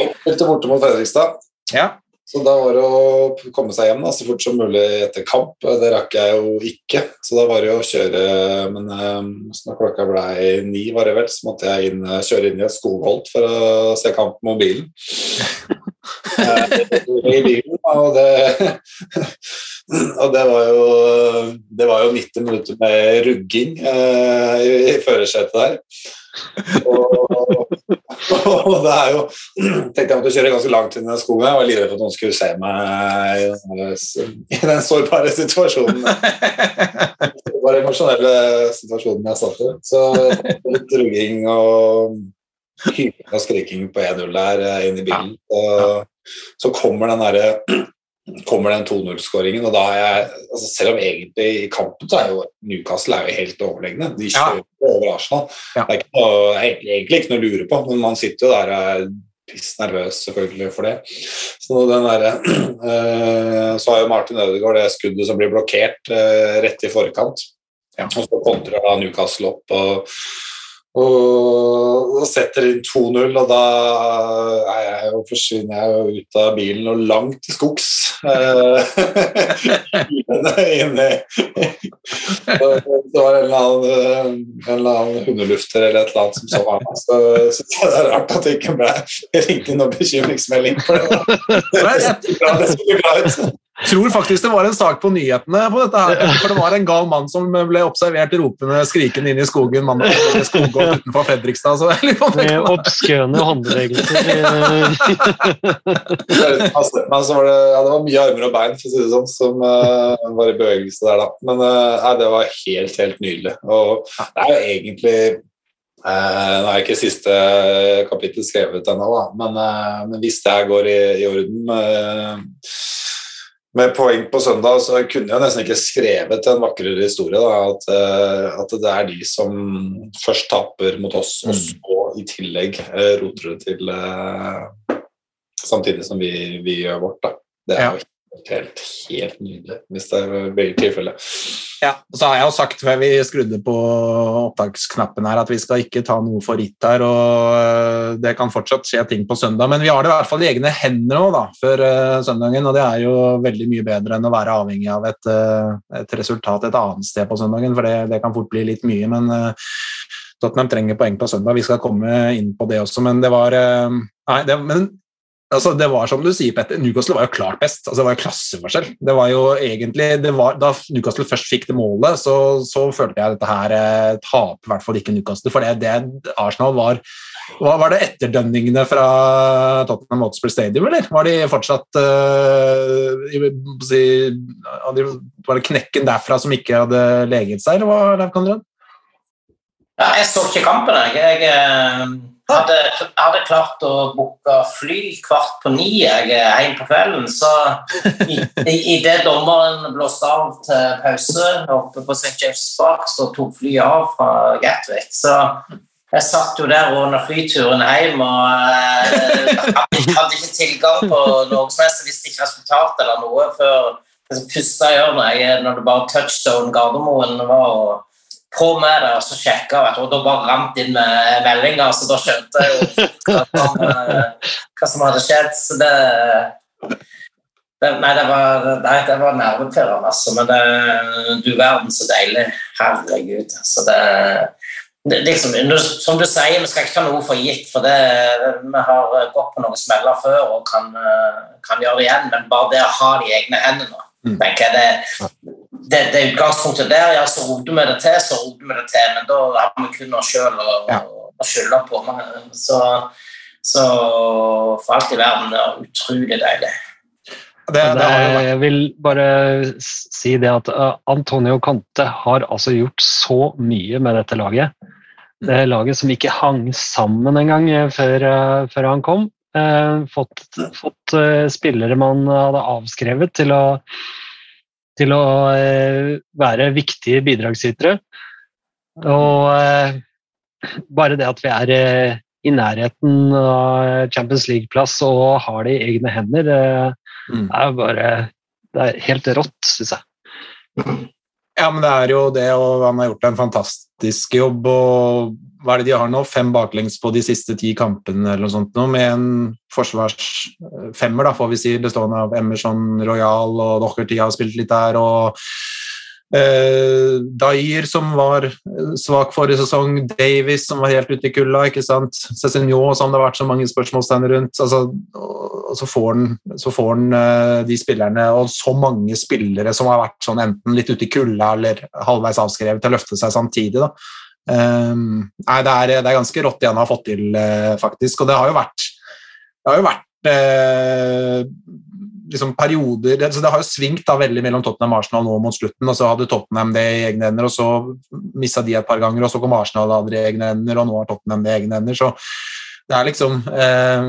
borte mot Fredrikstad. ja. Så da var det å komme seg hjem da, så fort som mulig etter kamp. Det rakk jeg jo ikke, så da var det å kjøre Men um, når klokka ble ni, var det vel, så måtte jeg inn, eh, kjøre inn i et skogholt for å se kamp på mobilen. Eh, I bilen, og det Og det var jo Det var jo 90 minutter med rugging eh, i, i førersetet der. Og, og det er jo tenkte jeg måtte kjøre ganske langt inn i skogen. Jeg var livredd for at noen skulle se meg i den, sårbare situasjonen. Det var emosjonelle situasjonen jeg satt i. Så litt rugging og hyling og skriking på 1-0 der eh, inn i bilen. Og så kommer den derre kommer den 2-0-skåringen, og da er jeg altså Selv om egentlig i kampen så er jo Newcastle er jo helt overlegne. De Ja. kjører over Arsenal. Ja. Det er ikke noe, egentlig, ikke noe å lure på, men man sitter jo der og er piss nervøs selvfølgelig for det. Så, den der, øh, så har jo Martin Ødegaard det skuddet som blir blokkert øh, rett i forkant. Ja. Og så kontrer Newcastle opp og, og, og setter inn 2-0, og da er jeg jo, forsvinner jeg jo ut av bilen og langt til skogs. Eh, Inni Det var en eller annen, en eller annen hundelufter eller et eller annet som så meg. Så syns jeg det er rart at det ikke ble ringt inn noen bekymringsmelding for det. Nei, Det det bra ut. Tror faktisk det var en sak på nyhetene på dette her, for det var en gal mann som ble observert ropende, skrikende inn i skogen mandag i skogholt utenfor Fredrikstad. Så det Med obskøne håndbevegelser. eh, Altså, var det, ja, det var mye armer og bein for å si det sånn, som uh, var i bevegelse der. da. Men uh, nei, det var helt, helt nydelig. Og det er jo egentlig eh, Nå er ikke siste kapittel skrevet ennå, men, eh, men hvis det her går i, i orden med, med poeng på søndag, så kunne jeg nesten ikke skrevet en vakrere historie. Da, at, eh, at det er de som først taper mot oss, og så i tillegg eh, roter det til eh, samtidig som vi, vi gjør vårt. Da. Det er Ja. jo helt, helt, helt nydelig, hvis det blir tilfellet. Ja, og så har jeg jo sagt før vi skrudde på opptaksknappen her at vi skal ikke ta noe for gitt her, og øh, det kan fortsatt skje ting på søndag, men vi har det i hvert fall i egne hender nå da, før øh, søndagen, og det er jo veldig mye bedre enn å være avhengig av et, øh, et resultat et annet sted på søndagen, for det, det kan fort bli litt mye, men Tottenham trenger poeng på søndag, vi skal komme inn på det også, men det var Nei, det, men Altså, det var som du sier, Petter, Newcastle var jo klart best. Altså, det var jo klasseforskjell. Det var jo egentlig, var, Da Newcastle først fikk det målet, så, så følte jeg dette her eh, taper i hvert fall ikke Newcastle. For det, det Arsenal var hva Var det etterdønningene fra Tottenham Hotspur Stadium, eller? Var de fortsatt eh, si, Var det knekken derfra som ikke hadde leget seg, eller hva, Leif Konrad? Ja, jeg så ikke kampen. Jeg, jeg eh, hadde, hadde klart å booke fly kvart på ni jeg, hjem på kvelden. Så i, i, i det dommeren blåste av til pause oppe på St. James' Park, så tok flyet av fra Gatwick. Så jeg satt jo der under flyturen hjem og eh, hadde, hadde ikke tilgang på noe som helst. Visste ikke resultat eller noe før det første jeg gjør når, jeg, når det bare touchstone Gardermoen var å på med det, og så sjekka jeg, og da bare rant inn med meldinger, så da skjønte jeg jo hva som, eh, hva som hadde skjedd. Så det, det Nei, det var, nei, var nervepirrende, altså. Men det, du verden så deilig. Herregud. Så det, det liksom, Som du sier, vi skal ikke ta noe for gitt, for vi har gått på noen smeller før og kan, eh, kan gjøre det igjen, men bare det å ha det i egne hender nå. Tenker jeg det, det, det utgangspunktet der, ja, så roter vi det til, så roter vi det til, men da har vi kun oss sjøl å, Ja. å skylde på. meg. så, så for alt i verden, det er utrolig deilig. Det, det jeg vil bare si det at uh, Antonio Conte har altså gjort så mye med dette laget. Det er laget som ikke hang sammen engang eh, før, uh, før han kom. Eh, fått fått eh, spillere man hadde avskrevet til å, til å eh, være viktige bidragsytere. Og bare det at vi er i nærheten av Champions League-plass og har det i egne hender, eh, Mm. Det er jo bare Det er helt rått, syns jeg. Ja, men det er jo det, og han har gjort en fantastisk jobb. og Hva er det de har nå? Fem baklengs på de siste ti kampene, eller noe sånt nå, med en forsvarsfemmer, da, får vi si, bestående av Emerson Royal og Docherty har spilt litt der, og eh, Dair, som var svak forrige sesong, Davis, som var helt ute i kulda, ikke sant, Cézinho, som det har vært så mange spørsmålstegn rundt. altså, og så får han, så får han eh, de spillerne, og så mange spillere som har vært sånn enten litt ute i kulda eller halvveis avskrevet til å løfte seg samtidig. da. Um, nei, det er, det er ganske rått det han har fått til, eh, faktisk. Og det har jo vært, det har jo vært eh, liksom perioder det, det har jo svingt da veldig mellom Tottenham og Arsenal nå mot slutten. og Så hadde Tottenham det i egne hender, og så mista de et par ganger, og så kom Arsenal og hadde det i egne hender, og nå har Tottenham det i egne hender. så det er liksom eh,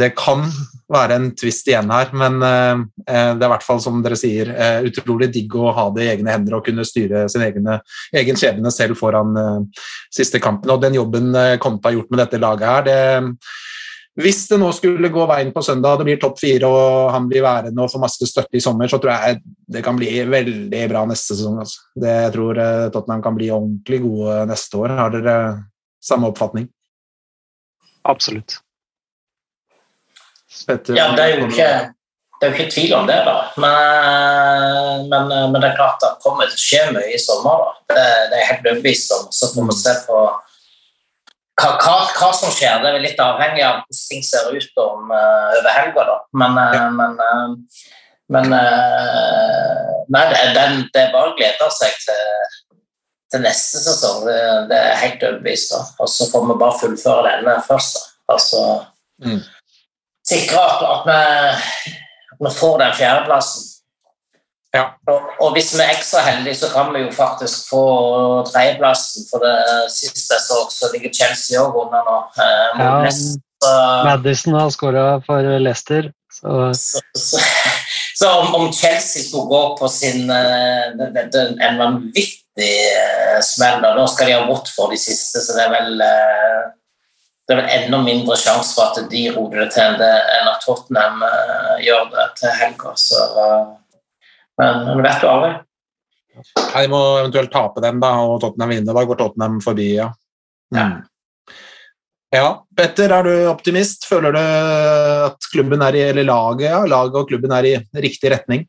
Det kan være en twist igjen her, men eh, det er i hvert fall, som dere sier, eh, utrolig digg å ha det i egne hender og kunne styre sin egne, egen skjebne selv foran eh, siste kampen. Og den jobben eh, Conte har gjort med dette laget her, det hvis det nå skulle gå veien på søndag, det blir topp fire og han blir værende og får masse støtte i sommer, så tror jeg det kan bli veldig bra neste sesong. Altså. Det, jeg tror eh, Tottenham kan bli ordentlig gode neste år. Har dere samme oppfatning? Absolutt. Petter? Ja, det er jo ikke, det er jo ikke tvil om det, da. Men, men, men det er klart det kommer til å skje mye i sommer. da. Det, det er jeg helt overbevist om. Så får vi se på hva, hva, hva som skjer. Det er litt avhengig av hvordan ting ser ut om, uh, over helga, da. Men, uh, men, uh, men Nei, det, det, det er bare å glede seg til, til neste sesong. Det, det er jeg helt overbevist om. Og så får vi bare fullføre denne først. da. Altså Mm. sikre at, at, vi, at vi får den fjerdeplassen. Ja. Og, og hvis vi er ekstra heldige, så kan vi jo faktisk få tredjeplassen. For det siste så, så ligger Chelsea òg under nå. Eh, Ja. Så, Madison har skåra for Leicester, så så, så, så om, om Chelsea skulle gå på sin uh, en vanvittig eh, smell, da, da skal de ha bort for de siste, så det er vel eh, det er vel enda mindre sjanse for at de roter det til enn det- enn at Tottenham eh, gjør det til helga. Eh, men du vet jo aldri. Nei, de må eventuelt tape den, da, og Tottenham vinne. Da går Tottenham forbi, ja. Mm. Ja, Petter, er du optimist? Føler du at klubben er i, eller laget, ja, laget og klubben er i riktig retning?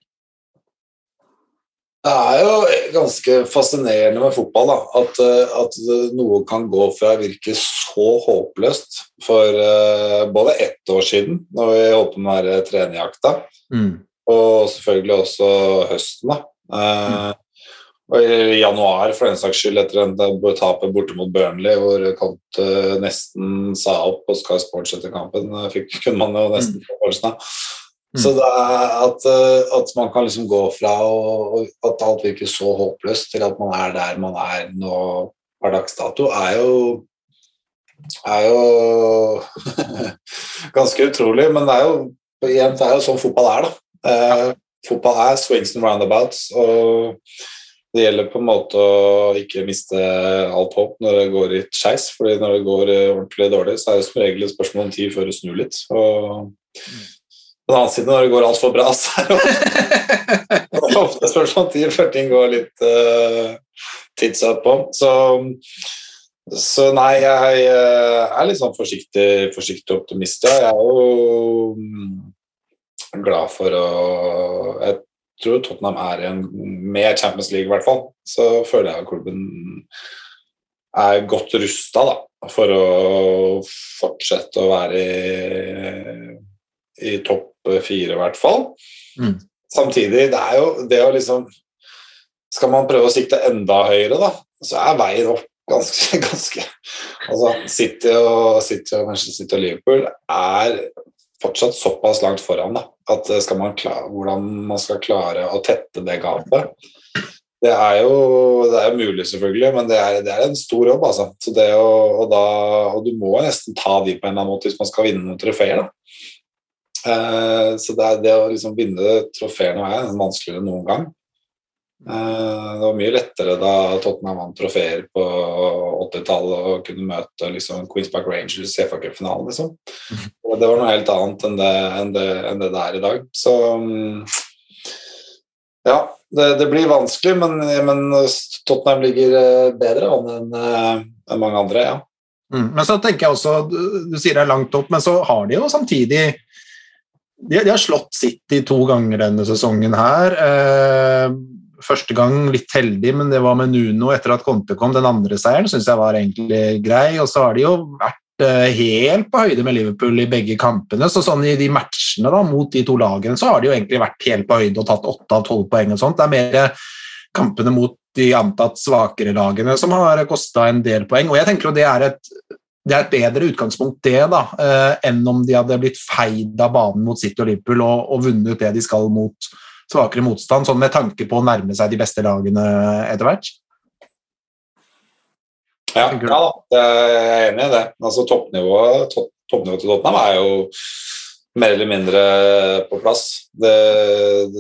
Det er jo ganske fascinerende med fotball da, at, eh, at noe kan gå fra å virke så håpløst for uh, både ett år siden, når vi holdt på med trenerjakta, Mm. og selvfølgelig også høsten. da. Eh, og I januar, for den saks skyld, etter en tapet borte mot Burnley, hvor Kant nesten sa opp på Sky Sports etter kampen, fikk, kunne man jo nesten få følelsen av. Så det er at, eh, at man kan liksom gå fra og, at alt virker så håpløst, til at man er der man er nå per dags dato, er jo er jo ganske utrolig. Men det er jo igjen, det er jo sånn fotball er, da. Eh, fotball er swings and roundabouts, og det gjelder på en måte å ikke miste alt håp når det går litt skeis. fordi når det går eh, ordentlig dårlig, så er det som regel et spørsmål om tid før det snur litt. Og på den annen side, når det går altfor bra, så er det ofte- spørsmål om tid før ting går litt uh, tidsatt på. Så, så nei, jeg eh, er litt sånn forsiktig, forsiktig optimist. Ja. Jeg er jo mm, glad for å Jeg tror Tottenham er i en mer Champions League, i hvert fall. Så føler jeg at klubben er godt rusta for å fortsette å være i, i topp fire, i hvert fall. Mm. Samtidig, det er jo det å liksom Skal man prøve å sikte enda høyere, da, så er veien opp ganske, ganske altså City og, City og Manchester City og Liverpool er fortsatt såpass langt foran da, at eh, skal man klare, hvordan man skal klare å tette det gapet Det er jo det er mulig, selvfølgelig, men det er, det er en stor jobb. altså. Så det å, og, da, og du må nesten ta de på en eller annen måte hvis man skal vinne noen trofeer. Eh, så det, er det å liksom vinne trofeer nå er vanskeligere enn noen gang. Eh, Det var mye lettere da Tottenham vant trofeer på 80-tallet og kunne møte liksom, Queens Park Rangers i FA Cup-finalen. Liksom. Og Det var noe helt annet enn det, enn det, enn det er i dag. Så mm, ja, det, det blir vanskelig, men, men Tottenham ligger eh, bedre an enn enn mange andre. ja. Mm. Men så tenker jeg også, du, du sier det er langt opp, men så har de jo samtidig De, de har slått City to ganger denne sesongen her. Eh, første gang litt heldig, men det var med Nuno etter at Conte kom. Den andre seieren syns jeg var egentlig grei. Og så har de jo vært eh, helt på høyde med Liverpool i begge kampene. Så sånn i de matchene da, mot de to lagene så har de jo egentlig vært helt på høyde og tatt åtte av tolv poeng og sånt. Det er mer kampene mot de antatt svakere lagene som har kosta en del poeng. Og jeg tenker jo det er et, det er et bedre utgangspunkt det da, eh, enn om de hadde blitt feid av banen mot City og Liverpool og, og vunnet det de skal mot svakere motstand, sånn med tanke på å nærme seg de beste lagene etter hvert. Ja, ja da, jeg er enig i det. Altså, toppnivået, topp, toppnivået til Tottenham er jo mer eller mindre på plass. Det,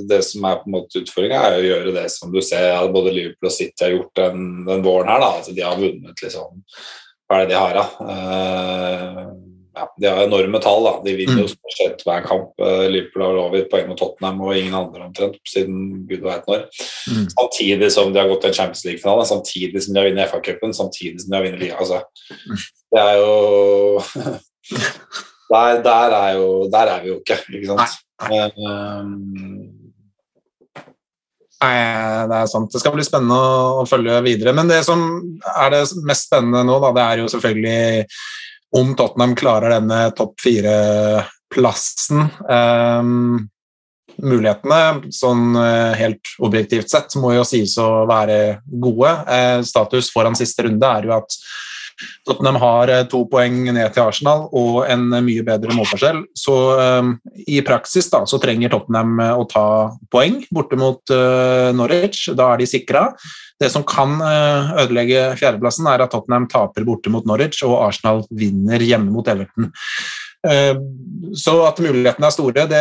det, som er på en måte utfordringa, er å gjøre det som du ser at både Liverpool og City har gjort den, den våren her. Da. Altså, de har vunnet liksom Hva er det de har, da? Eh, ja, de har enorme tall. da. De vinner jo stort sett hver kamp. Eh, Liverpool har over poeng mot Tottenham og ingen andre omtrent siden gud veit når. Mm. Samtidig som de har gått til en Champions League-finale, samtidig som de har vunnet FA-cupen, samtidig som de har vunnet LIA Altså. Det er jo der, der, er jo der er vi jo ikke, ikke sant. Um, Nei, det er sant. Det skal bli spennende å, følge videre. Men det som er det mest spennende nå, da, det er jo selvfølgelig om Tottenham klarer denne topp fire-plassen. Um, mulighetene, sånn eh, helt objektivt sett, må jo sies å være gode. Eh, status foran siste runde er jo at Tottenham har eh, to poeng ned til Arsenal og en eh, mye bedre målforskjell. Så um, i praksis da, så trenger Tottenham å ta poeng borte mot uh, Norwich. Da er de sikra. Det som kan uh, ødelegge fjerdeplassen, er at Tottenham taper borte mot Norwich og Arsenal vinner hjemme mot Everton. Eh, Så at mulighetene er store, det,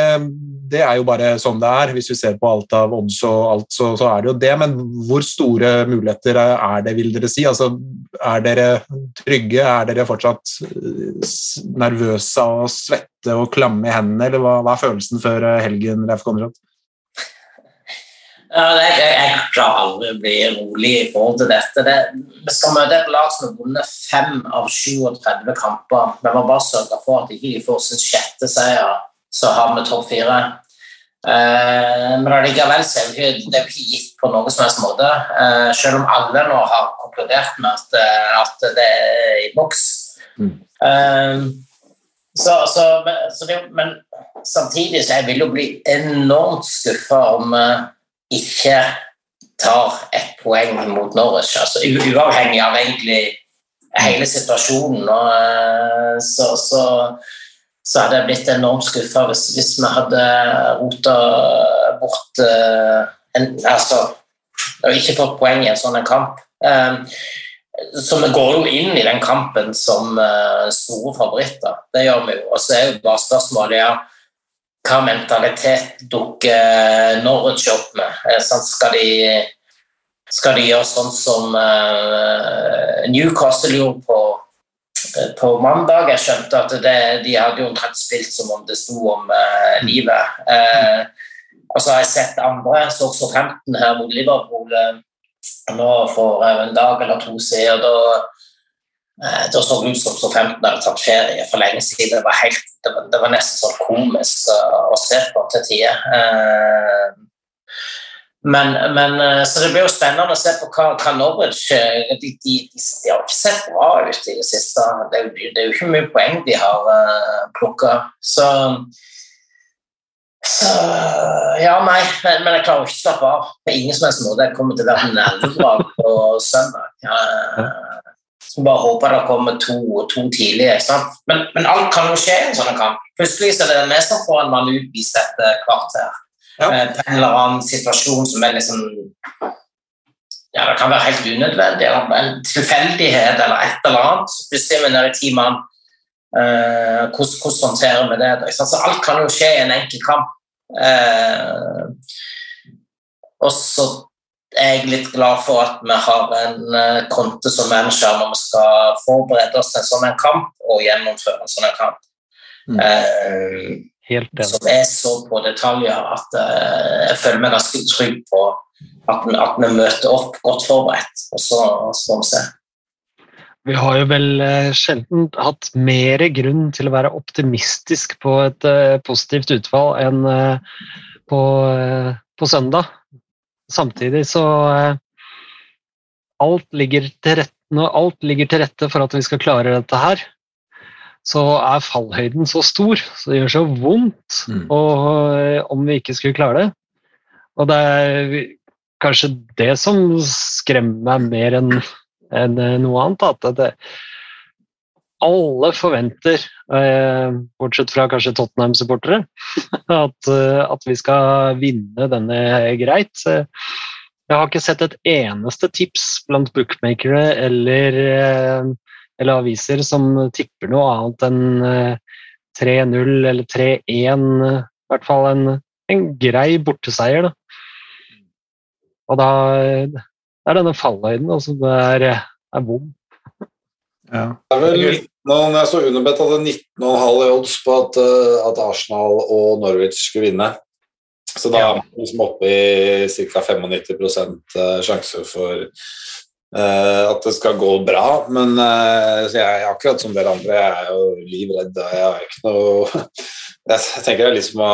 det er jo bare sånn det er. Hvis vi ser på alt av odds og alt, så, så er det jo det. Men hvor store muligheter er det, vil dere si? Altså, er dere trygge? Er dere fortsatt eh, nervøse og svette og klamme i hendene, eller hva, hva er følelsen før eh, helgen, Leif Konrad? Ja, jeg, jeg, jeg klarer aldri å bli rolig i forhold til dette. Det, vi skal møte et lag som har vunnet fem av 37 kamper. Vi må bare sørge for at de ikke får sin sjette seier, så har vi topp fire. Eh, men allikevel så er det ikke, det er ikke gitt på noen som helst måte. Eh, selv om alle nå har konkludert med at, eh, at det er i boks. Mm. Eh, så, så, så det, men samtidig så jeg vil jo bli enormt skuffa om eh, ikke tar ett poeng mot Norwich. Altså, uavhengig av egentlig hele situasjonen. Og, eh, så, så, så hadde jeg blitt enormt skuffa hvis, hvis vi hadde rota bort eh, en, altså, og ikke fått poeng i en sånn kamp. Eh, så vi går jo inn i den kampen som store favoritter. Det gjør vi jo. Og så er jo bare spørsmålet ja, hva mentalitet dukker Norwich opp med? Skal, de, skal de gjøre sånn som eh, Newcastle gjorde på, på mandag? Jeg skjønte at det, de hadde jo omtrent spilt som om det sto om eh, livet. Eh, og så har jeg sett andre, så også 15 her mot Liverpool nå for en dag eller to siden. Da, så det ut som så 15 hadde tatt ferie for lenge siden. Det var, helt, det var, det var nesten sånn komisk eh, å se på til tider. Eh, Men, men, eh, så det blir jo spennende å se på hva, hva Norwich eh, de, de, de, har ikke sett bra ut i det siste. Det er jo, det er jo ikke mye poeng de har uh, plukka. Så, så Ja, nei, men, men jeg klarer ikke å slappe av på ingen som helst måte. Jeg kommer til å være nervevrak på søndag. Ja, så bare håper det kommer to, to tidlig. Men, men alt kan jo skje i en sånn kamp. Plutselig så er det vi som får en mann utvist etter kvarter. Ja. Eh, en eller annen situasjon som er liksom ja, Det kan være helt unødvendig, eller en tilfeldighet eller et eller annet. Plutselig er vi nede i ti mann. Eh, hvordan, hvordan håndterer vi det? Så alt kan jo skje i en enkel kamp. Eh, og så er jeg litt glad for at vi har en konte som manager når vi skal forberede oss til en sånn en kamp og gjennomføre en sånn en kamp. Mm. Uh, som er så på detaljer at uh, jeg føler meg ganske trygg på at, at vi møter opp godt forberedt. Og så, så får vi se. Vi har jo vel eh, sjelden hatt mer grunn til å være optimistisk på et uh, positivt utfall enn eh, på, eh, på søndag. Samtidig så eh, alt ligger til rette, Når alt ligger til rette for at vi skal klare dette her, så er fallhøyden så stor, så det gjør så vondt Mm. og, eh, om vi ikke skulle klare det. Og det er kanskje det som skremmer meg mer enn enn eh, noe annet. At det, alle forventer, eh, bortsett fra kanskje Tottenham-supportere, at, eh, at vi skal vinne denne greit. Jeg har ikke sett et eneste tips blant bookmakere eller, eh, eller aviser som tipper noe annet enn eh, 3-0 eller 3-1. eh, I hvert fall en, en grei borteseier. Da. Og da er denne fallhøyden altså, det er, er vond. Ja. Det er vel noen, jeg så Unibet hadde 19,5 i odds på at, eh, at Arsenal og Norwich skulle vinne. Så da er man liksom oppe i ca. 95 eh, sjanse for uh, at det skal gå bra. Men uh, så jeg er akkurat som dere andre, jeg er jo livredd. Jeg har ikke noe Jeg tenker det er liksom å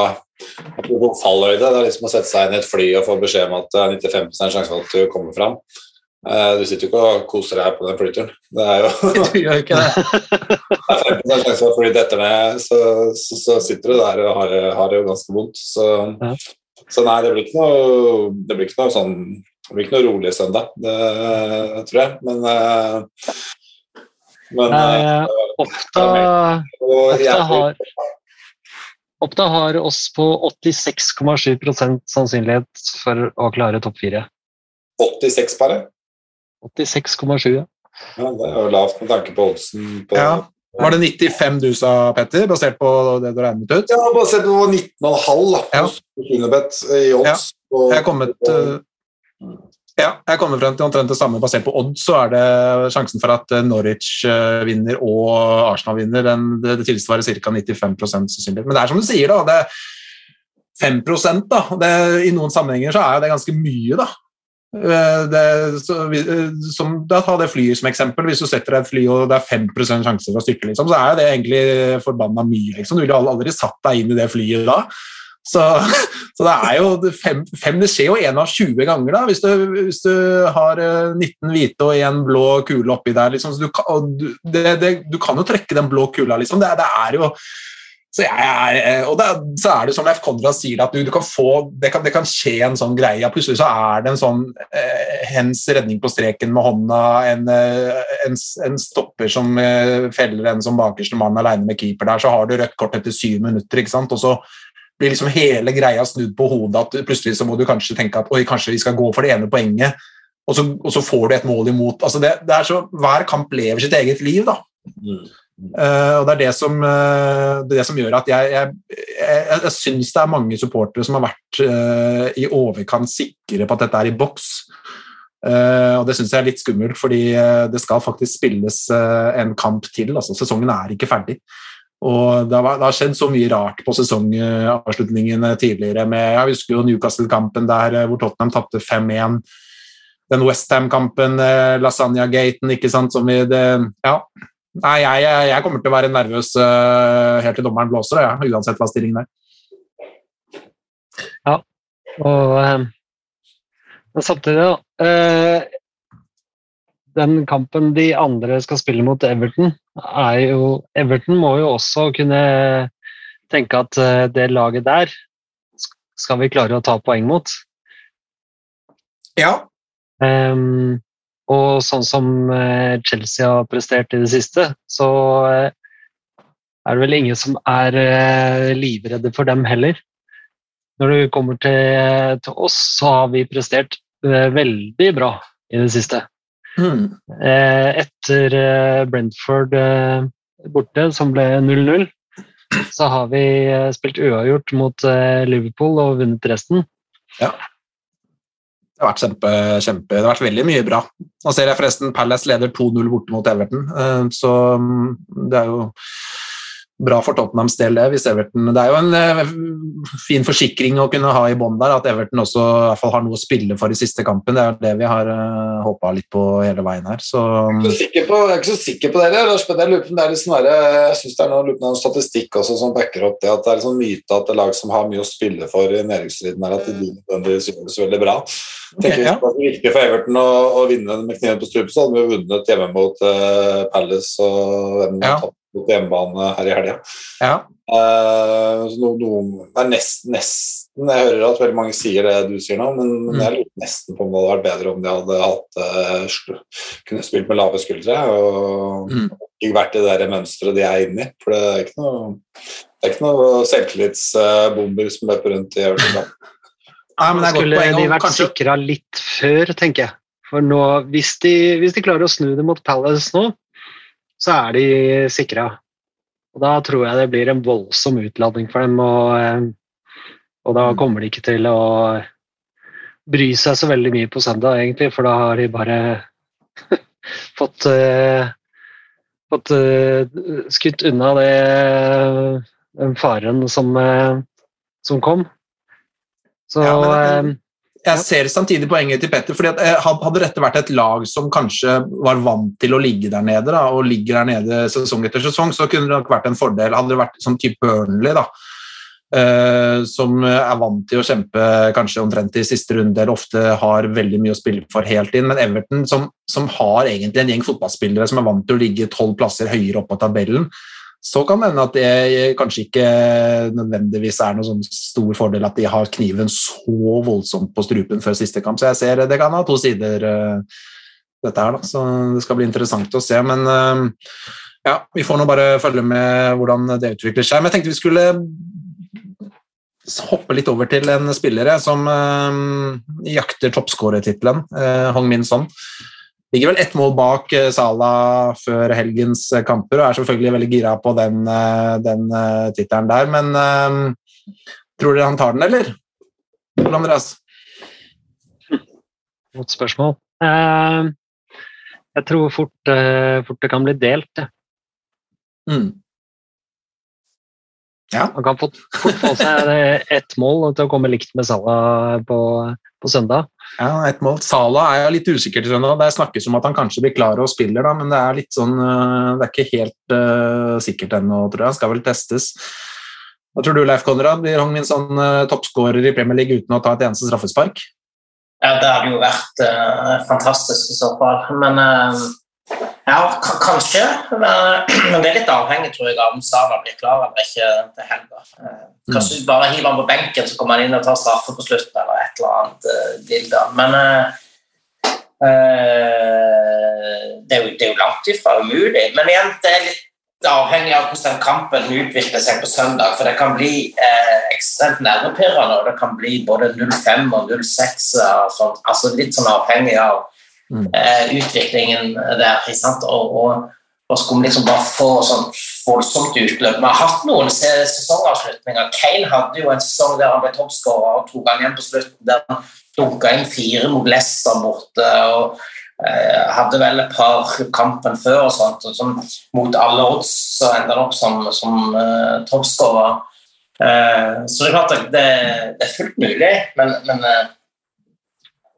fallhøyde, det er liksom å sette seg inn i et fly og få beskjed om at det er 95 sjanse for at du kommer fram. Eh, Du sitter jo ikke og koser deg på den flyturen. Det er jo Du gjør ikke det. det er 15 sjanse for å flyet detter ned, så, så, så sitter du der og har, har det jo ganske vondt. Så, Ja. så nei, det blir ikke noe, det blir ikke noe sånn det blir ikke noe rolig søndag, det tror jeg. Men, eh, men eh, Eh, Oppda, og Oppda, har, Oppda har oss på 86,7% sannsynlighet for å klare topp fire. 86 bare. 86,7. ja. Ja, det er jo lavt med tanke på oddsen. På, Ja. Var det 95 du sa, Petter, basert på det du regnet ut? Ja, basert på 19,5 da, Ja. i odds. Ja. Jeg er kommet, eh, ja, jeg er kommet frem til omtrent det samme. Basert på odds så er det sjansen for at eh, Norwich eh, vinner og Arsenal vinner. Den, det, det tilsvarer ca. 95% sannsynlighet. Men det er som du sier, da. Det, 5% da. Det, I noen sammenhenger så er det ganske mye, da. Eh, Det, så, eh, som, da Ta det flyet som eksempel. Hvis du setter deg et fly og det er 5 sjanse for å styrte, liksom, så er det egentlig forbanna mye. Liksom. Du ville aldri satt deg inn i det flyet da. Så, så det er jo fem, fem Det skjer jo én av 20 ganger, da, hvis du, hvis du har eh, 19 hvite og én blå kule oppi der. Liksom, du, kan, du, det, det, du kan jo trekke den blå kula, liksom. Det, det er jo så jeg eh, og det, så er det som Leif Konrad sier, at du, du kan få, det kan, det kan skje en sånn greie. Plutselig så er det en sånn eh, hens redning på streken med hånda, en, eh, en, en stopper som eh, feller en som bakerste mann alene med keeper der, så har du rødt kort etter syv minutter, ikke sant? og så blir liksom hele greia snudd på hodet, at plutselig så må du kanskje tenke at oi, kanskje vi skal gå for det ene poenget, og så, og så får du et mål imot. Altså det, det er så, Hver kamp lever sitt eget liv, da. Mm. Eh, og Det er det som, uh, det er det som gjør at jeg, jeg, jeg, jeg syns det er mange supportere som har vært uh, i overkant sikre på at dette er i boks. Og Det syns jeg er litt skummelt, fordi det skal faktisk spilles en kamp til. altså Sesongen er ikke ferdig. Og det har, det har skjedd så mye rart på sesongavslutningene tidligere. med, Jeg husker jo Newcastle-kampen der hvor Tottenham tapte 5-1. Den Westham-kampen, Lasagna-gaten, ikke sant, som vi det, Ja. Nei, jeg, jeg, kommer til å være nervøs uh, helt til dommeren blåser, ja, uansett hva stillingen er. Og, um, samtidig, da uh, Den kampen de andre skal spille mot Everton, er jo Everton må jo også kunne tenke at uh, det laget der skal vi klare å ta poeng mot. Ja. Ehm, og sånn som eh, Chelsea har prestert i det siste, så eh, er det vel ingen som er eh, livredde for dem heller. Når det kommer til, til oss, så har vi prestert veldig bra i det siste. Eh, etter Brentford borte, som ble 0-0, så har vi spilt uavgjort mot Liverpool og vunnet resten. Ja. Det har vært kjempe, kjempe, det har vært veldig mye bra. Nå ser jeg forresten Palace leder 2-0 borte mot Everton, eh, så mm, det er jo bra for Tottenhams del, det. hvis Everton, Det er jo en eh, fin forsikring å kunne ha i bånn der, at Everton også i hvert fall har noe å spille for i siste kampen. Det er det vi har uh, håpa litt på hele veien her. Så, Jeg er ikke på, jeg er ikke så sikker på det. Lars Peder. Jeg det er litt sånn jeg synes det er noe, lurer noen statistikk også som backer opp det. At det er en sånn myte at det lag som har mye å spille for i næringsstriden, er at de nødvendigvis gjør det så veldig bra. Tenker ja. Hvis det var virkelig for Everton å, å vinne med kniven på strupen, så hadde vi vunnet hjemme mot uh, Palace og hvem Ja. Mot hjemmebane her i helga. ja. Uh, no, no, det er nesten, nesten Jeg hører at veldig mange sier det du sier nå, men, men jeg lurer nesten på om det hadde vært bedre om de hadde hatt uh, kunne spilt med lave skuldre og Mm. ikke vært i det der mønsteret de er inne i. For det er ikke noe, det er ikke noe selvtillitsbomber som løper rundt i Everton. Nei, men det er et godt Skulle poeng, de vært kanskje- sikra litt før, tenker jeg. For nå, hvis de, hvis de klarer å snu det mot Palace nå, så er de sikra. Og da tror jeg det blir en voldsom utladning for dem, og, eh, og da Mm. kommer de ikke til å bry seg så veldig mye på søndag, egentlig, for da har de bare fått eh, fått eh, skutt unna det, den faren som, som kom. Så Ja, men Jeg ser samtidig poenget til Petter. fordi eh, Hadde dette vært et lag som kanskje var vant til å ligge der nede, da, og ligger der nede sesong etter sesong, så kunne det nok vært en fordel. Hadde det vært sånn type Burnley, da, eh, som er vant til å kjempe kanskje omtrent i siste runde, eller ofte har veldig mye å spille for helt inn, men Everton, som, som har egentlig en gjeng fotballspillere som er vant til å ligge tolv plasser høyere opp på tabellen, så kan det hende at det kanskje ikke nødvendigvis er noen sånn stor fordel at de har kniven så voldsomt på strupen før siste kamp. Så jeg ser det kan ha to sider, eh, dette her, da. Så det skal bli interessant å se. Men eh, ja, vi får nå bare følge med hvordan det utvikler seg. Men jeg tenkte vi skulle hoppe litt over til en spillere som eh, jakter toppskårertittelen, Hong Min Son. Ligger vel ett mål bak Sala før helgens eh, kamper, og er selvfølgelig veldig gira på den, eh, den eh, tittelen der. Men eh, tror dere han tar den, eller? Ole Andreas? Godt spørsmål. Eh, jeg tror fort, eh, fort det kan bli delt. Mm. Ja. Han kan fort, fort få seg ett mål til å komme likt med Salah på, på søndag. Ja, ett mål. Sala er jo litt usikker til søndag. Det snakkes om at han kanskje blir klar og spiller, da, men det er litt sånn øh, Det er ikke helt uh, sikkert ennå, tror jeg. Han skal vel testes. Hva tror du, Leif Konrad? Blir Hong Min sånn uh, toppskårer i Premier League uten å ta et eneste straffespark? Ja, det hadde jo vært uh, fantastisk i så fall. Men eh, ja, kanskje. Men, det er litt avhengig tror jeg, av om Sala blir klar eller ikke til helga. Kanskje mm. bare hiver han på benken, så kommer han inn og tar straffe på slutten, eller et eller annet uh, dilda. Men uh, eh, det, er jo, det er jo langt ifra umulig. Men igjen, det er litt avhengig av hvordan kampen utvikler seg på søndag. For det kan bli uh, ekstremt nervepirrende, og det kan bli både 0-5 og 0-6. Altså litt sånn avhengig av Mm. eh, utviklingen der. Og, og, og skulle liksom bare få sånn voldsomt utløp. Vi har hatt noen sesongavslutninger. Kane hadde jo en sesong der han ble toppskårer og tok han igjen på slutten. Der han dunka inn fire mot Leicester borte. og eh, hadde vel et par kampen før og sånt, og sånn, mot alle odds så ender han opp som, som eh, toppskårer. Eh, så det er klart at det, det er fullt mulig, men, men eh,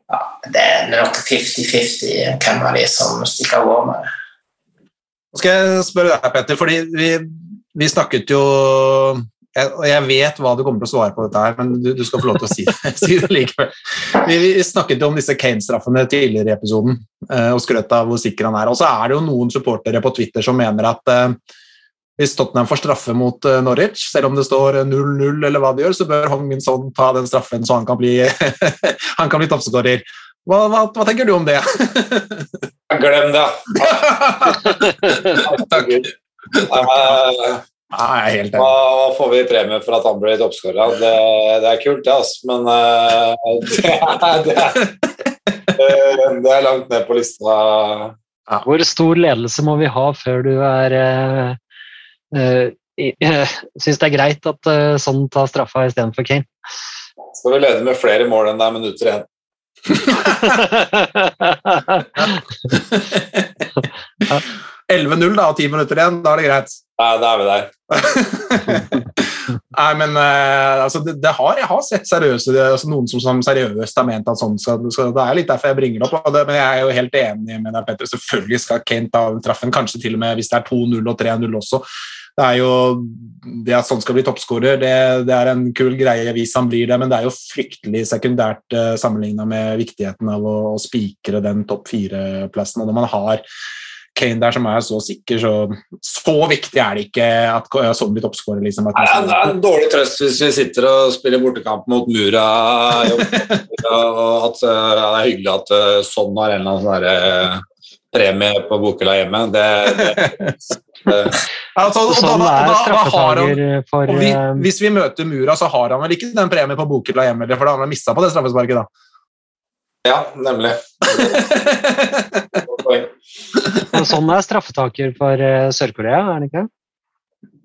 ja, det er nok 50-50 hvem av de som stikker av gårde med det. Nå skal jeg spørre deg, Petter, fordi vi, vi snakket jo og jeg vet hva du kommer til å svare på dette her, men du, du skal få lov til å si det, si det likevel. Vi, vi snakket jo om disse Kane-straffene tidligere i episoden eh, og skrøt av hvor sikker han er. Og så er det jo noen supportere på Twitter som mener at eh, hvis Tottenham får straffe mot eh, Norwich, selv om det står 0-0 eller hva det gjør, så bør Hong Min Son ta den straffen så han kan bli, han kan bli toppskårer. Hva, hva, hva tenker du om det? Glem det. Takk. Nei, jeg helt Hva enig. hva får vi i premie for at han blir toppskårer? Det, det er kult, det, altså. Men eh, det, er, det, er, det- er langt ned på lista. Hvor stor ledelse må vi ha før du er Syns det er greit at uh, sånn tar straffa istedenfor Kane? Skal vi lede med flere mål enn det er minutter igjen? Ja. 11-0 da, og 10 minutter igjen, da er det greit. Nei, da er vi der. Nei, men uh, altså, det, det har, jeg har sett seriøse, det, altså, noen som, som seriøst har ment at sånn skal, skal Det er litt derfor jeg bringer det opp, det, men jeg er jo helt enig med deg, Petter. Selvfølgelig skal Kane ta traffen, kanskje til og med hvis det er 2-0 og 3-0 også. Det er jo det at sånn skal bli toppskårer, det, det, er en kul greie hvis han blir det, men det er jo fryktelig sekundært uh, sammenligna med viktigheten av å, å spikre den topp fire-plassen. Og når man har Kane der som er så sikker, så, så viktig er det ikke at sånn blir toppskårer. Liksom, det er en dårlig trøst hvis vi sitter og spiller bortekamp mot Mura. og at Det er hyggelig at sånn har en eller annen sånn derre premie på bokhylla hjemme. Det, det, det. Altså, og Sånn da- er straffetaker for vi, eh, hvis vi møter Mura, så har han vel ikke den premien på bokhylla hjemme, for da har han mista på det straffesparket, da. Ja, nemlig. Sånn er straffetaker for eh, Sør-Korea, er han ikke?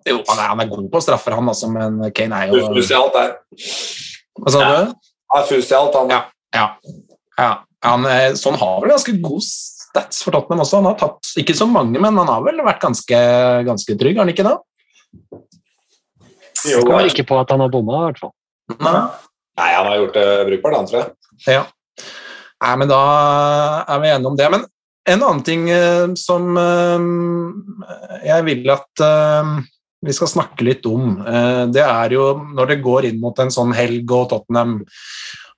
Jo, han er, han er god på straffer, han, altså, men Kane er jo Fus i alt der. Hva sa du? Ja, fus i alt, han. Ja. Ja. ja. Han, eh, sånn har vel ganske god stats for Tottenham også. Han har tatt ikke så mange, men han har vel vært ganske, ganske trygg, har han ikke det? Jo, kommer ikke på at han har bomma, i hvert fall. Nei. Nei, han har gjort det brukbart, han, tror jeg. Ja. Nei, men da er vi enige om det. Men en annen ting eh, som eh, jeg vil at eh, vi skal snakke litt om, det er jo når det går inn mot en sånn helg og Tottenham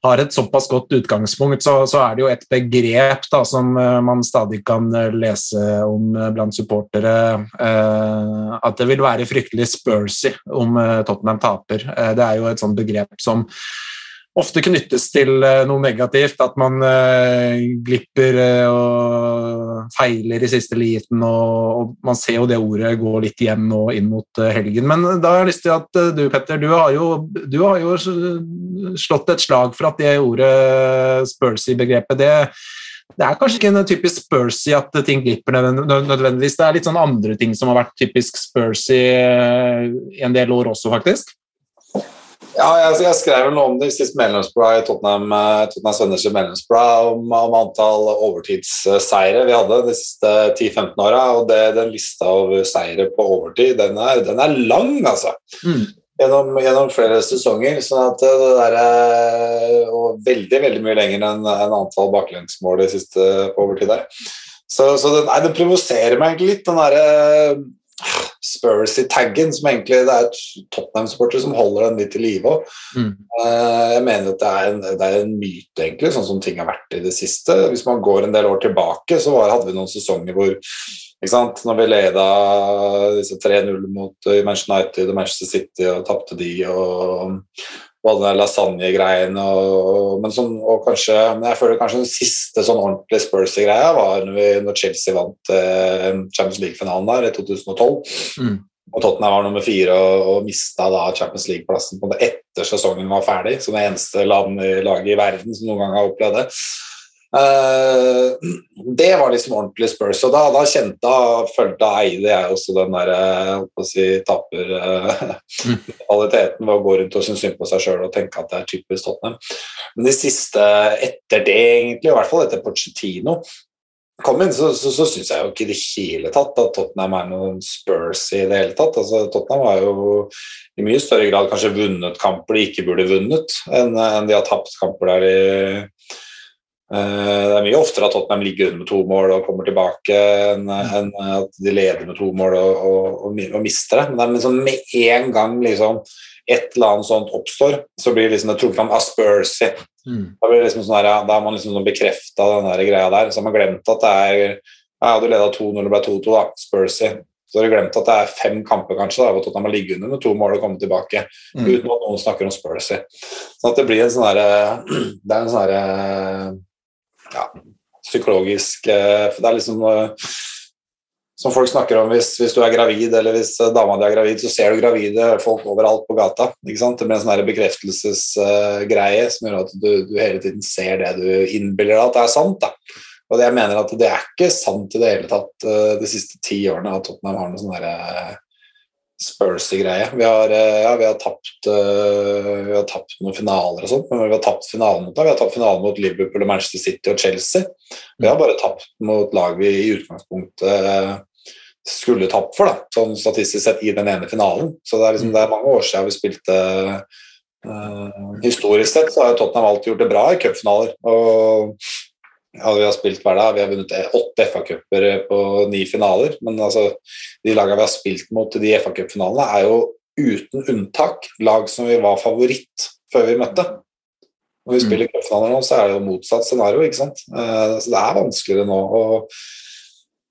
har et såpass godt utgangspunkt, så, så er det jo et begrep da, som eh, man stadig kan eh, lese om eh, blant supportere, eh, at det vil være fryktelig spursy om Tottenham taper. Eh, det er jo et sånt begrep som ofte knyttes til eh, noe negativt, at man eh, glipper eh, og feiler i siste liten, og, man ser jo det ordet gå litt igjen nå inn mot helgen. Men da har jeg lyst til at du, Petter, du har jo, du har jo slått et slag for at det ordet Spursy-begrepet, det det er kanskje ikke en typisk Spursy at ting glipper nødvendigvis. Det er litt sånn andre ting som har vært typisk Spursy en del år også, faktisk. Ja, jeg, jeg skrev vel noe om det i sist medlemsblad i Tottenham, eh, Tottenham Sønners medlemsblad om, om antall overtidsseire vi hadde de siste 10-15 åra. Og det, den lista over seire på overtid, den er, den er lang, altså. Mm. Gjennom, gjennom flere sesonger. sånn at det der er, Og veldig veldig mye lenger enn en antall baklengsmål de siste på overtid der. Så, så nei, den provoserer meg egentlig litt, den derre Spursy-taggen, som egentlig det er Tottenham-supporter som holder den litt i live òg. Mm. Eh, Jeg mener at det er, en, det er en myte, egentlig, sånn som ting har vært i det siste. Hvis man går en del år tilbake, så var, hadde vi noen sesonger hvor ikke sant? Når vi leda disse 3-0 mot eh, Manchester United og Manchester City og tapte de og og alle den lasagne-greien og, men, sånn, og kanskje, men jeg føler kanskje den siste sånn ordentlige Spurs-greia var når, vi, når Chelsea vant eh, Champions League-finalen der i 2012. Mm. Og Tottenham var nummer fire og, og mista da Champions League-plassen på det etter sesongen var ferdig, som det eneste land, laget i verden som noen gang har opplevd det. Eh, det var liksom ordentlig Spurs, og da, da kjente da følte eide jeg også den der eh, si, taper eh, ved å gå rundt og synes synd på seg sjøl og tenke at det er typisk Tottenham. Men de siste etter det, egentlig, i hvert fall etter Pochettino kom inn, så, så, så syns jeg jo ikke i det hele tatt at Tottenham er noen Spurs i det hele tatt. Altså, Tottenham har jo i mye større grad kanskje vunnet kamper de ikke burde vunnet, enn enn de har tapt kamper der de Det er mye oftere at Tottenham ligger under med to mål og kommer tilbake, enn at de leder med to mål og, og, og, og mister det. Men det er liksom med en gang liksom, et eller annet sånt oppstår, så blir liksom det trukket fram Aspursy. Mm. Da blir det liksom sånn her, ja, da har man liksom sånn bekrefta den der greia der. Så har man glemt at det er Ja, du leda 2-0 og ble 2-2, da. Spursy. Så har du glemt at det er fem kamper kanskje da, hvor Tottenham har ligget under med to mål og kommet tilbake Mm. uten at noen snakker om Spursy. Sånn at det blir en sånn herre Det er en sånn herre ja, psykologisk eh, For det er liksom eh, som folk snakker om hvis, hvis du er gravid, eller hvis eh, dama di er gravid, så ser du gravide folk overalt på gata. ikke sant? Det blir en sånn bekreftelsesgreie som gjør at du, du hele tiden ser det du innbiller deg at det er sant. da. Og jeg mener at det er ikke sant i det hele tatt de siste ti årene at Tottenham har noe sånn Spursy greie. Vi eh, ja, vi eh, Vi har tapt noen finaler og sånt, men vi har tapt finalen mot Vi har tapt finalen mot Liverpool og Manchester City og Chelsea. Vi har bare tapt mot lag vi i utgangspunktet eh, skulle tapt for, da, sånn statistisk sett, i den ene finalen. Så det er, liksom, det er mange år siden vi spilte uh, Historisk sett så har Tottenham alltid gjort det bra i cupfinaler. Og ja, vi har spilt hver dag. Vi har vunnet åtte FA-cuper på ni finaler. Men altså, de lagene vi har spilt mot i de FA-cupfinalene, er jo uten unntak lag som vi var favoritt før vi møtte. Når vi Mm. spiller cupfinaler nå, så er det jo motsatt scenario. ikke sant? Eh, Så det er vanskeligere nå. og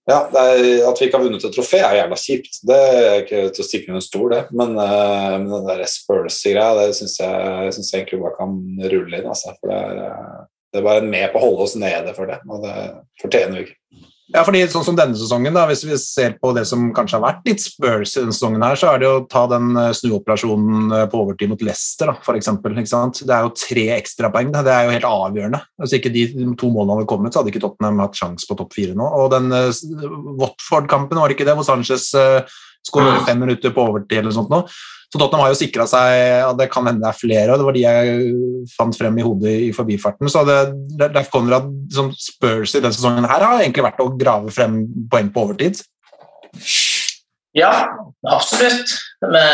ja, det er, At vi ikke har vunnet et trofé, er jævla kjipt. Det er ikke til å stikke under stol, det. Men, uh, men den der Spurs-greia, det syns jeg, jeg egentlig bare kan rulle inn. Altså. For det er, eh, det er bare med på å holde oss nede for det, og det fortjener vi ikke. Ja, fordi sånn som denne sesongen, da, hvis vi ser på det som kanskje har vært litt Spurs i denne sesongen, her, så er det å ta den eh, snuoperasjonen eh, på overtid mot Leicester, f.eks. Det er jo tre ekstrapoeng. Det er jo helt avgjørende. Hvis ikke de to målene hadde kommet, så hadde ikke Tottenham hatt sjanse på topp fire nå. Og den eh, Watford-kampen, var det ikke det, hvor Sanchez skårer fem minutter på overtid eller sånt nå. Så Tottenham har jo sikra seg at Det kan hende det er flere, og det var de jeg fant frem i hodet i forbifarten. Så det, Leif Konrad som Spurs i denne sesongen her har egentlig vært å grave frem poeng på overtid. Ja, absolutt. Vi,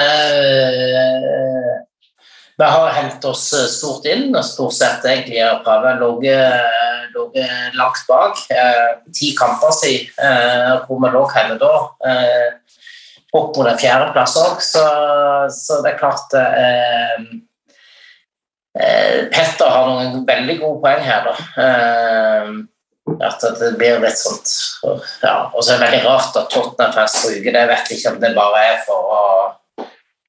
vi har hentet oss stort inn, og stort sett egentlig har prøvd å ligge langt bak. Eh, ti kamper siden, eh, hvor vi lå henne da. Opp mot en fjerdeplass òg, så, så det er klart eh, eh, Petter har noen veldig gode poeng her, da. Eh, at det blir litt sånt ja, Og så er det veldig rart at Tottenham får stryke. Det vet ikke om det bare er for å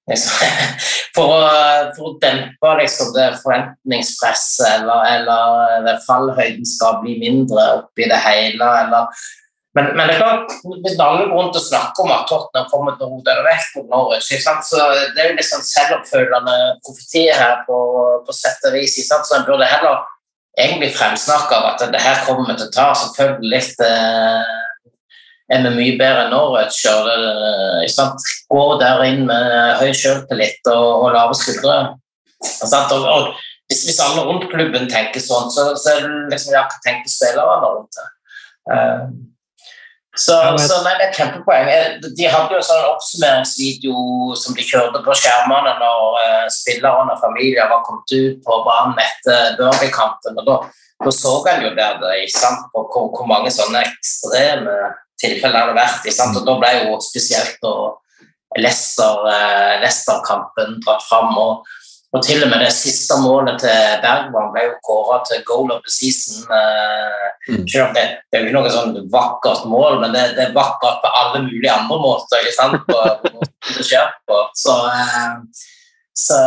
liksom, for, å, for å dempe liksom, det forventningspresset, eller, eller det fallhøyden skal bli mindre oppi det hele, eller men, men det er klart, hvis alle går rundt og snakker om at Tottenham kommer til å rote det vekk mot Norwich, så det er jo liksom selvoppfølgende profeti her på, på sett og vis. Så en burde heller egentlig fremsnakke av at det her kommer vi til å ta. Selvfølgelig eh, er vi mye bedre enn Norwich. Og det, ikke sant? Gå der inn med høy selvtillit og, og lave skuldre. Og, og hvis, hvis alle rundt klubben tenker sånn, så, så er det liksom ja, hva tenker spillerne rundt det. Uh, så, så nei, det er kjempepoeng. Eh, De hadde jo sånn oppsummeringsvideo som de kjørte på skjermene når uh, spillerne og familien var kommet ut på banen etter Burnley-kampen. og Da, da så en jo der det, ikke sant, på hvor, hvor mange sånne ekstreme tilfeller det hadde vært. Ikke sant? Og Da ble jo spesielt Leicester, eh, Leicester-kampen dratt fram. Og, og til og med det siste målet til Bergman ble jo kåra til goal of the season. Eh, Mm. selv om det, det er jo ikke noe sånn vakkert mål, men det, det er vakkert på alle mulige andre måter. ikke sant, på, på det skjer på. Så, eh, så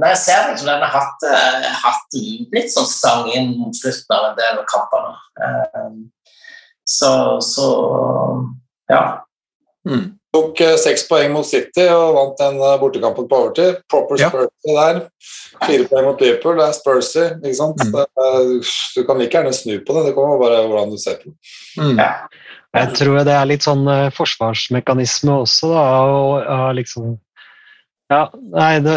nei, jeg ser liksom den har hatt, eh, hatt litt sånn stang inn mot slutten av en del av kampene. Så, så ja. Mm. Tok eh, seks poeng mot City og vant den eh, bortekampen på overtid. Proper Ja. Spursy der. Fire poeng mot Liverpool, det er Spursy. ikke sant? Mm. Det er- Du kan like gjerne snu på det, det kommer bare hvordan du ser på det. Mm. ja. Jeg tror det er litt sånn eh, forsvarsmekanisme også, da. Og, og liksom Ja, nei, det,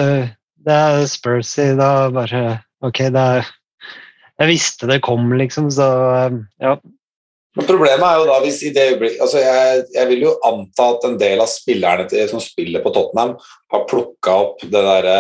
det er Spursy. Da bare Ok, det er Jeg visste det kom, liksom, så eh, ja. Men Problemet er jo da hvis i det øyeblikk altså jeg, jeg vil jo anta at en del av spillerne til, som spiller på Tottenham, har plukka opp det derre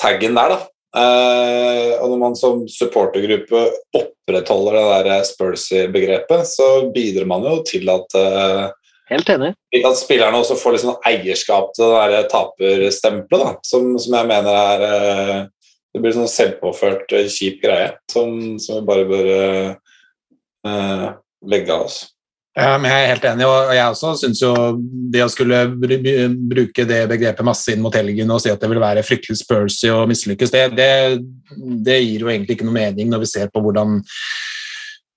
taggen der, da. Eh, og når man som supportergruppe opprettholder det der Spursy-begrepet, så bidrar man jo til at eh, Helt enig. at spillerne også får sånn eierskap til det der taperstempelet, da, som, som jeg mener er eh, Det blir sånn selvpåført eh, kjip greie som, som vi bare bør eh, eh, legge av oss. Ja, men jeg er helt enig, og jeg også syns jo det å skulle br br- bruke det begrepet masse inn mot helgen og si at det vil være fryktelig spursy og mislykkes, det, det, det gir jo egentlig ikke noe mening når vi ser på hvordan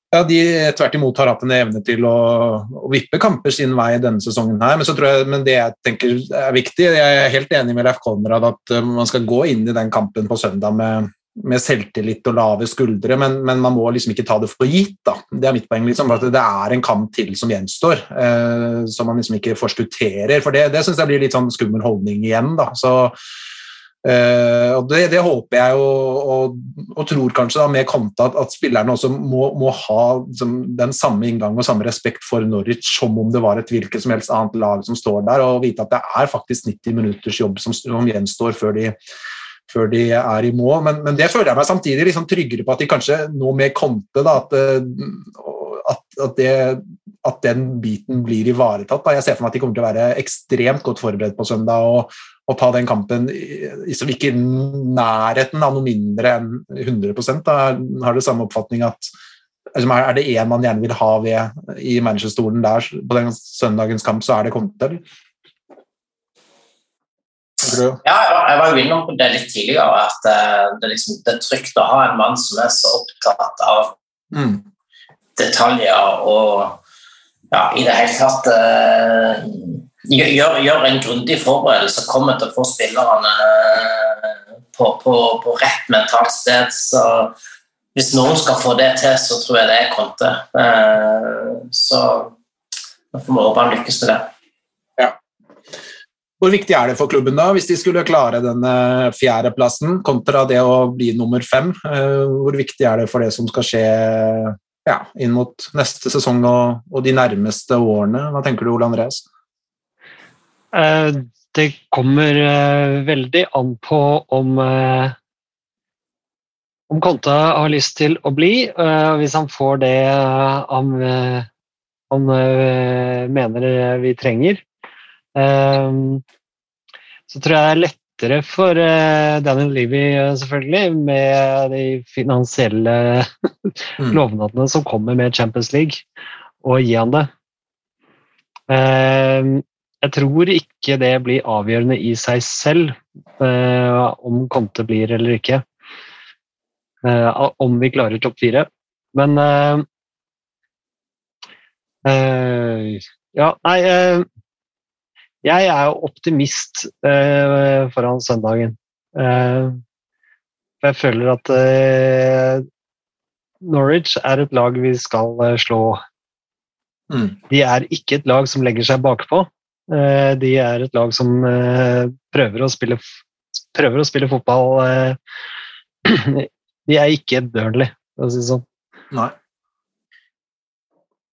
ja, de tvert imot har hatt en evne til å, å vippe kamper sin vei denne sesongen her. Men, jeg, men det jeg tenker er viktig, jeg er helt enig med Leif Konrad at uh, man skal gå inn i den kampen på søndag med, med selvtillit og lave skuldre, men, men, man må liksom ikke ta det for gitt. da. Det er mitt poeng. liksom, at Det er en kamp til som gjenstår, eh, som man liksom ikke forskutterer. For det, det syns jeg blir litt sånn skummel holdning igjen. da, så eh, og det, det, håper jeg og, og, og, tror kanskje da med Konta at, at spillerne også må, må ha liksom, den samme inngang og samme respekt for Norwich som om det var et hvilket som helst annet lag som står der, og vite at det er faktisk 90 minutters jobb som, som gjenstår før de før de er i mål. Men, men, det føler jeg meg samtidig liksom tryggere på at de kanskje nå med Conte da, at, eh, at, at, det, at, den biten blir ivaretatt. Da. Jeg ser for meg at de kommer til å være ekstremt godt forberedt på søndag og, og ta den kampen liksom ikke i nærheten av noe mindre enn 100 da. Har det samme oppfatning at altså, Er det én man gjerne vil ha ved i managerstolen der på den søndagens kamp, så er det Conte? eller? Ja, jeg var jo innom det litt tidligere, at eh, det, liksom, det, er trygt å ha en mann som er så opptatt av mm. detaljer og ja, i det hele tatt uh, gjør, gjør, en grundig forberedelse, kommer til å få spillerne eh, på, på, på, rett mentalt sted. Så hvis noen skal få det til, så tror jeg det er Conte. Uh, så da får vi håpe han lykkes med det. Hvor viktig er det for klubben da, hvis de skulle klare denne fjerdeplassen kontra det å bli nummer fem? Eh, hvor viktig er det for det som skal skje ja, inn mot neste sesong og, og, de nærmeste årene? Hva tenker du, Ole Andreas? Eh, det kommer eh, veldig an på om om Konta har lyst til å bli. Hvis han får det han, han mener vi trenger, så tror jeg det er lettere for eh, Daniel Levy, eh, selvfølgelig, med de finansielle mm. lovnadene som kommer med Champions League, å gi han det. Ehm, jeg tror ikke det blir avgjørende i seg selv eh, om Conte blir eller ikke. Om vi klarer topp fire. Men Ja, nei jeg er jo optimist eh, foran søndagen. Eh, jeg føler at eh, Norwich er et lag vi skal eh, slå. Mm. De er ikke et lag som legger seg bakpå. Eh, de er et lag som eh, prøver å, spille, prøver, å spille, fotball. de er ikke Burnley, for å si det sånn. Nei.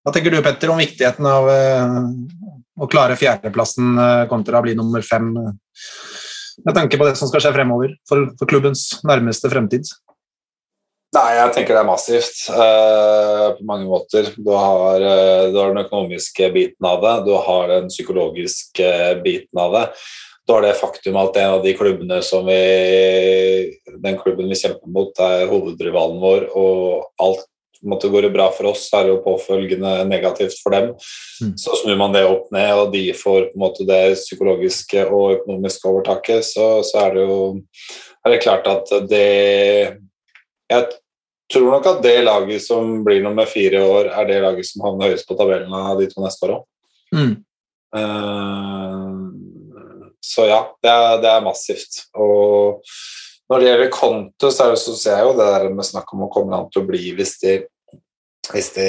Hva tenker du Petter, om viktigheten av å klare fjerdeplassen eh, kontra å bli nummer fem med tanke på det som skal skje fremover for, for klubbens nærmeste fremtid? Nei, jeg tenker det er massivt uh, på mange måter. Du har, uh, du har, den økonomiske biten av det, du har den psykologiske biten av det. Du har det faktum at en av de klubbene som vi Den klubben vi kjemper mot, er hovedrivalen vår, og alt måte, går det bra for oss, så er det jo påfølgende negativt for dem. Mm. Så snur man det opp ned, og de får på en måte det psykologiske og økonomiske overtaket, så, så er det jo er det klart at det Jeg tror nok at det laget som blir nummer fire i år, er det laget som havner høyest på tabellen av de to neste åra. Mm. Uh, så ja, det er, det er massivt. Og når det gjelder Conte, så, ser jeg jo det der med snakk om å komme han til å bli hvis de, hvis de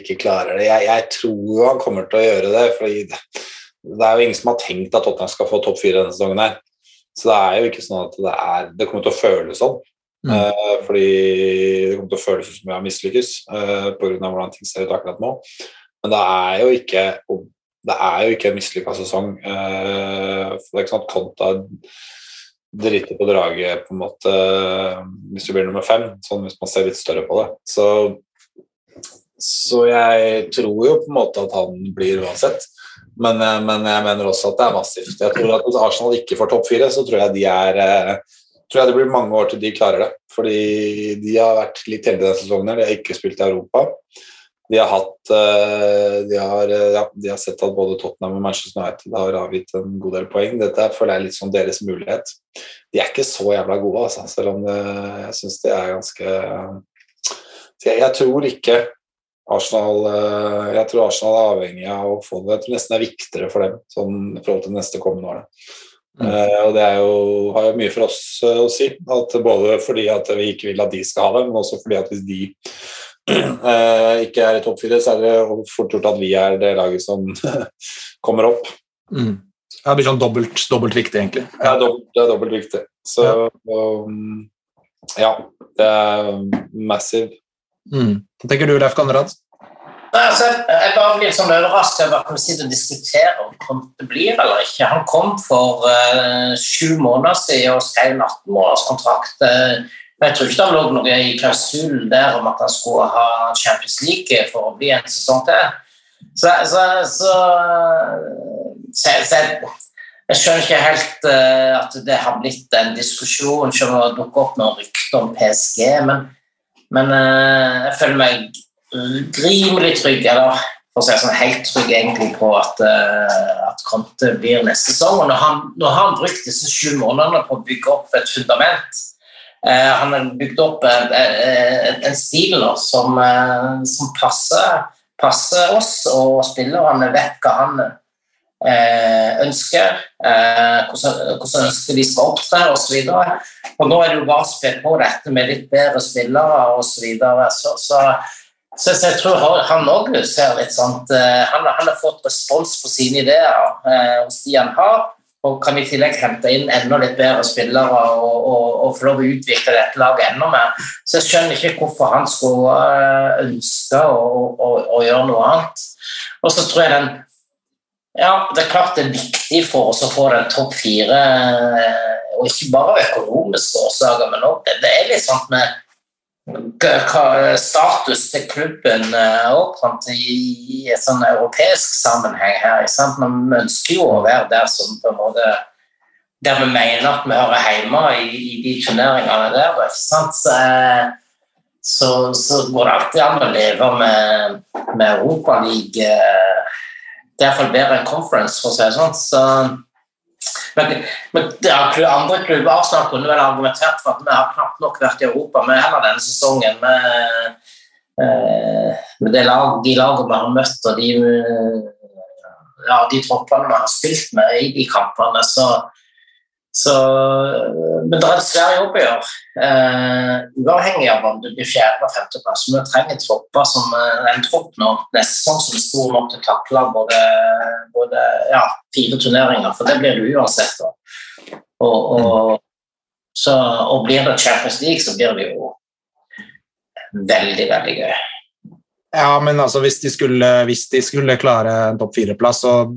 ikke klarer det. Jeg, jeg, tror han kommer til å gjøre det, for det, det, er jo ingen som har tenkt at Tottenham skal få topp fire denne sesongen. her. Så det er jo ikke sånn at det er Det kommer til å føles sånn. Mm. Uh, fordi det kommer til å føles som vi har mislykkes uh, pga. hvordan ting ser ut akkurat nå. Men det er jo ikke det er jo ikke en mislykka sesong. Uh, for det er ikke sånn at Konta drite på draget på en måte hvis du blir nummer fem, sånn hvis man ser litt større på det. Så, så jeg tror jo på en måte at han blir uansett. Men, men, jeg mener også at det er massivt. Jeg tror at Hvis Arsenal ikke får topp fire, så tror jeg, de er, tror jeg det blir mange år til de klarer det. Fordi de har vært litt heldige denne sesongen. De har ikke spilt i Europa. De har, hatt, eh, de, har, eh, ja, de har, sett at både Tottenham og Manchester United har avgitt en god del poeng. Dette føler jeg er litt som deres mulighet. De er ikke så jævla gode, altså, selv om det, jeg syns de er ganske jeg, tror ikke Arsenal eh, Jeg tror Arsenal er avhengig av å få det. Jeg tror nesten det er viktigere for dem sånn, i forhold til neste kommende årene. Mm. Uh, og det er jo, har jo mye for oss uh, å si. At både fordi at vi ikke vil at de skal ha det, men også fordi at hvis de eh, ikke er i topp fire, så er det fort gjort at vi er det laget som kommer opp. Mm. Det blir sånn dobbelt, dobbelt viktig, egentlig. Det er dobbelt, det er dobbelt viktig. Så um, ja, det er massive. Mm. Hva tenker du, Leif Konrad? Altså, jeg bare blir sånn overrasket over at vi sitter og diskuterer om Conte blir eller ikke. Han kom for uh, sju måneder siden og skrev en 18-månederskontrakt. Uh, jeg tror ikke det lå noe i klausulen der om at han skulle ha Champions League for å bli en sesong til. Så, så, så, så, så jeg, jeg skjønner ikke helt uh, at det har blitt en diskusjon som har dukket opp noen rykter om PSG, men, men uh, jeg føler meg rimelig trygg, eller for å si sånn helt trygg egentlig på at, uh, at Conte blir neste sesong. Og nå han, han brukt disse sju månedene på å bygge opp et fundament Han har bygd opp en, stil da, som, som passer, passer oss og spillerne vet hva han ønsker, eh, hvordan, hvordan ønsker vi skal opptre osv. Nå er det jo bare å spe på dette med litt bedre spillere osv. Så, så, så, så, jeg tror han òg ser litt sånn han, han, har fått respons på sine ideer eh, hos de han har, og kan i tillegg hente inn enda litt bedre spillere og, og, og få lov å utvikle dette laget enda mer. Så jeg skjønner ikke hvorfor han skulle ønske å, å, å gjøre noe annet. Og så tror jeg den ja, det er klart det er viktig for oss å få den topp fire, og ikke bare økonomiske årsaker, men også det er litt sånn med status til klubben òg i et sånn europeisk sammenheng her. Sant? Vi ønsker jo å være der som på en måte der vi mener at vi hører hjemme i, i de turneringene der. ikke sant? Så, så, så, går det alltid an å leve med, med Europaligaen det er iallfall bedre enn conference, for å si det sånn. Så, men, men ja, andre klubber Arsenal kunne vel argumentert for at vi har knapt nok vært i Europa med heller denne sesongen. Med, med det lag, de lagene vi har møtt og de, ja, de troppene vi har spilt med i de kampene, så, så Men det er en svær jobb å gjøre. Uh, uavhengig av om du blir fjerde- eller femteplass. Vi trenger tropper som en tropp nå nesten sesong som er stor nok til å takle både, både ja, fire turneringer, for det blir du uansett. Og, og, så, og blir det Champions League, så blir det jo veldig, veldig gøy. Ja, men altså hvis de skulle, hvis de skulle klare en topp fire-plass, og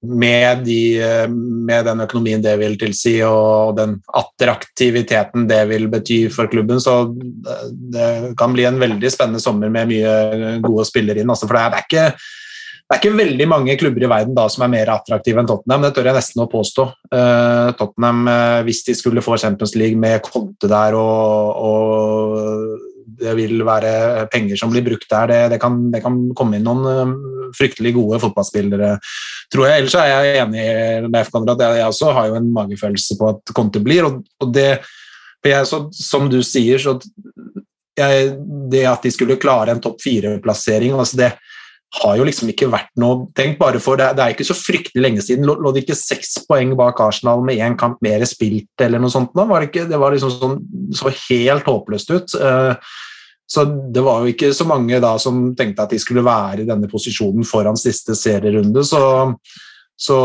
med, de, med, den økonomien det vil tilsi, og den attraktiviteten det vil bety for klubben, så det kan bli en veldig spennende sommer med mye gode spillere inn. Altså, for det er, ikke, det er ikke veldig mange klubber i verden da som er mer attraktive enn Tottenham, det tør jeg nesten å påstå. Uh, Tottenham, uh, hvis de skulle få Champions League med Conte der og, og det vil være penger som blir brukt der. Det, det, kan, det kan, komme inn noen fryktelig gode fotballspillere, tror jeg. Ellers er jeg enig Leif Konrad. Jeg også har jo en magefølelse på at Conte blir. og, og det, jeg, så, Som du sier, så jeg, det at de skulle klare en topp fire-plassering altså det har jo liksom ikke vært noe Tenk bare for det, det er ikke så fryktelig lenge siden. Lå, lå det ikke seks poeng bak Arsenal med én kamp mer spilt, eller noe sånt? Da? Var det, ikke, det var liksom sånn, så helt håpløst ut. Uh, så det var jo ikke så mange da som tenkte at de skulle være i denne posisjonen foran siste serierunde. Så, så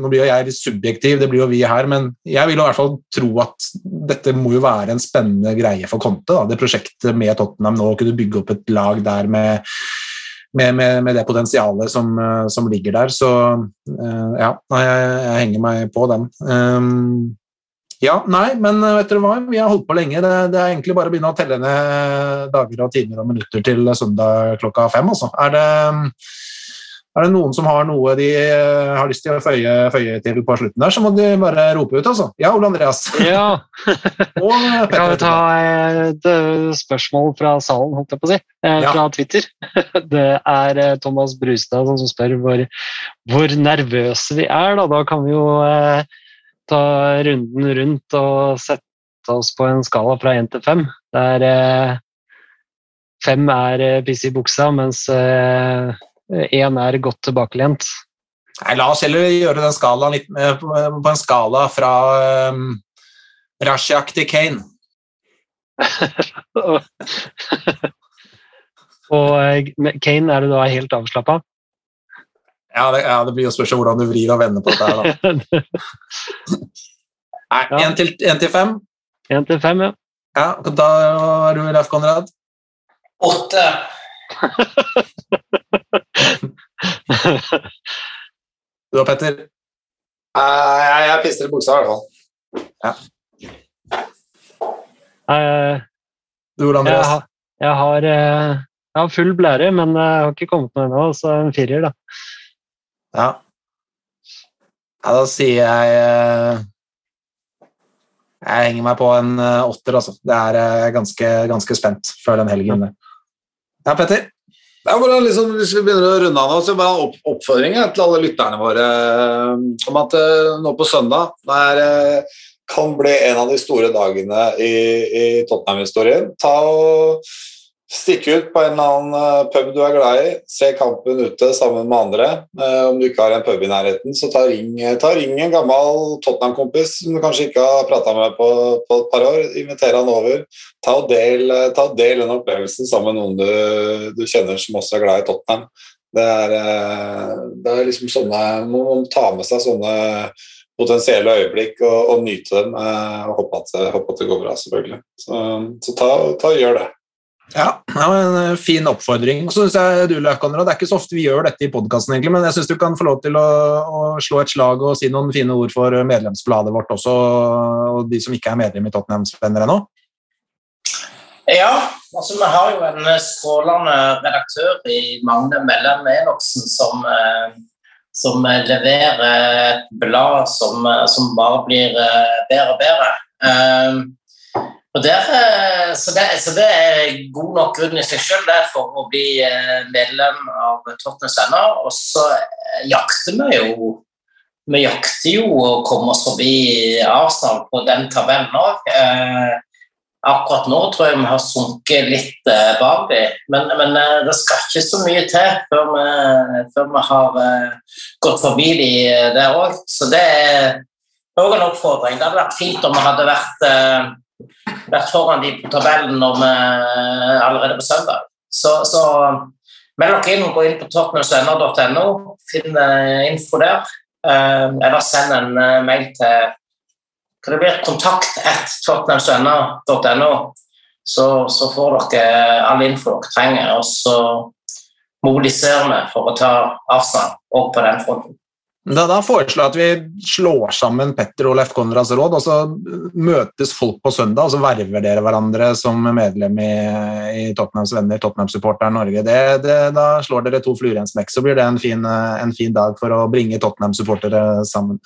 nå blir jo jeg litt subjektiv, det blir jo vi her, men jeg vil i hvert fall tro at dette må jo være en spennende greie for Conte. Da. Det prosjektet med Tottenham nå, å kunne bygge opp et lag der med med, med, med, det potensialet som, som, ligger der. Så ja, jeg, jeg, henger meg på den. Um, ja, nei, men eh, vet dere hva, vi har holdt på lenge. Det, det, er egentlig bare å begynne å telle ned dager og timer og minutter til søndag klokka fem. Altså. Er, det, er det noen som har noe de eh, har lyst til å føye, føye til på slutten der, så må de bare rope ut, altså. Ja, Ole Andreas. Ja. og Petter. Kan vi ta et spørsmål fra salen, holdt jeg på å si, fra ja. Twitter? Det er Thomas Brustad som spør hvor, hvor nervøse vi er. Da, da kan vi jo ta runden rundt og sette oss på en skala fra én til fem. Der eh, fem er eh, piss i buksa, mens én eh, er godt tilbakelent. Nei, la oss heller gjøre den skalaen litt med, på, en skala fra um, Rashak til Kane. Og Kane er du da helt avslappa? Ja, det, ja, det blir jo spørsmål hvordan du vrir og vender på dette. her da. Nei, Én til, en til fem. Én til fem, ja. Ja, da er du Leif Konrad. Åtte. Du da, Petter. Uh, jeg, jeg pister i buksa, i hvert fall. Eh, Du, Ole Andreas. Jeg, jeg, har, eh, jeg har full blære, men jeg har ikke kommet noe ennå, så en firer, da. Ja. ja, da sier jeg eh, Jeg henger meg på en eh, åtter, altså. Det er eh, ganske, ganske spent før den helgen. Ja, Petter? Er bare liksom, Hvis vi begynner å runde av nå, så bare opp, oppfordring til alle lytterne våre om at nå på søndag det kan bli en av de store dagene i, i Tottenham-historien. Ta og Stikke ut på en eller annen eh, pub du er glad i, se kampen ute sammen med andre. Eh, om du ikke har en pub i nærheten, så ta ring, ta ring en gammel Tottenham-kompis som du kanskje ikke har prata med på, på et par år. Inviter han over. Ta og del, ta del den opplevelsen sammen med noen du, du kjenner som også er glad i Tottenham. Det er, eh, det er liksom sånne Man må ta med seg sånne potensielle øyeblikk og, og nyte dem. eh, Og håpe at, håpe at det går bra, selvfølgelig. Så, så ta, ta og gjør det. Ja, en eh, fin oppfordring. Og så synes jeg du, Konrad, Det er ikke så ofte vi gjør dette i podkasten, men jeg syns du kan få lov til å, å slå et slag og si noen fine ord for medlemsbladet vårt også, og de som ikke er medlem i Tottenham Spenner ennå. Ja, altså vi har jo en eh, strålende redaktør i Magne Mellem Enoksen som, eh, som eh, leverer et blad som, eh, som bare blir eh, bedre og bedre. Der, eh, så, det, så det er god nok grunn i seg det, for å bli eh, medlem av Tottenhams Venner. Og så eh, jakter vi jo vi jakter jo å komme oss forbi Arsenal på den tabellen òg. Akkurat nå tror jeg vi har sunket litt eh, bak men, men det skal ikke så mye til før vi, før vi har gått forbi de der òg. Så det er òg en oppfordring. Det hadde vært fint om vi hadde vært, vært foran de på tabellen når vi, allerede på søndag. Så, så meld dere inn, og gå inn på tottenhamsvenner.no, finn eh, info der. Eh, eller send en eh, mail til hva det blir, kontakt at så, så får dere all info dere trenger, og så mobiliserer vi for å ta Arsenal opp på den fronten. Da, da foreslår jeg at vi slår sammen Petter og Leif Konrads råd, og så møtes folk på søndag, og så verver dere hverandre som medlem i, i Tottenhams venner, Tottenham-supporteren Norge. Det, det, da slår dere to fluer i en smekk, så blir det en fin, en fin dag for å bringe Tottenham-supportere sammen.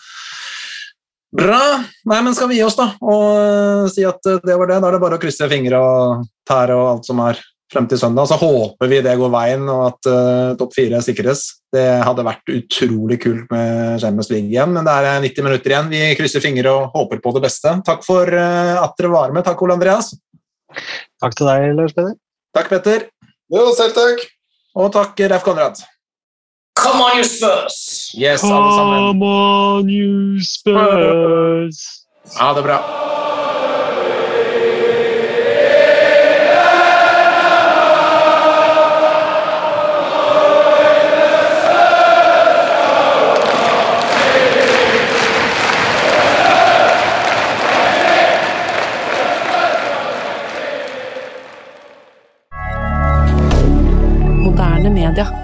Bra! Nei, men skal vi gi oss, da, og si at det var det? Da er det bare å krysse fingre og tære og alt som er frem til søndag. Så håper vi det går veien, og at uh, topp fire sikres. Det hadde vært utrolig kult med Champions League igjen, men det er 90 minutter igjen. Vi krysser fingre og håper på det beste. Takk for uh, at dere var med. Takk, Ole Andreas. Takk til deg, Lars Peder. Takk, Petter. Jo, selv takk. Og takk, Leif Konrad. Come on, you Spurs! Yes, alle sammen. Come on, you Spurs! Ha det bra. Canada.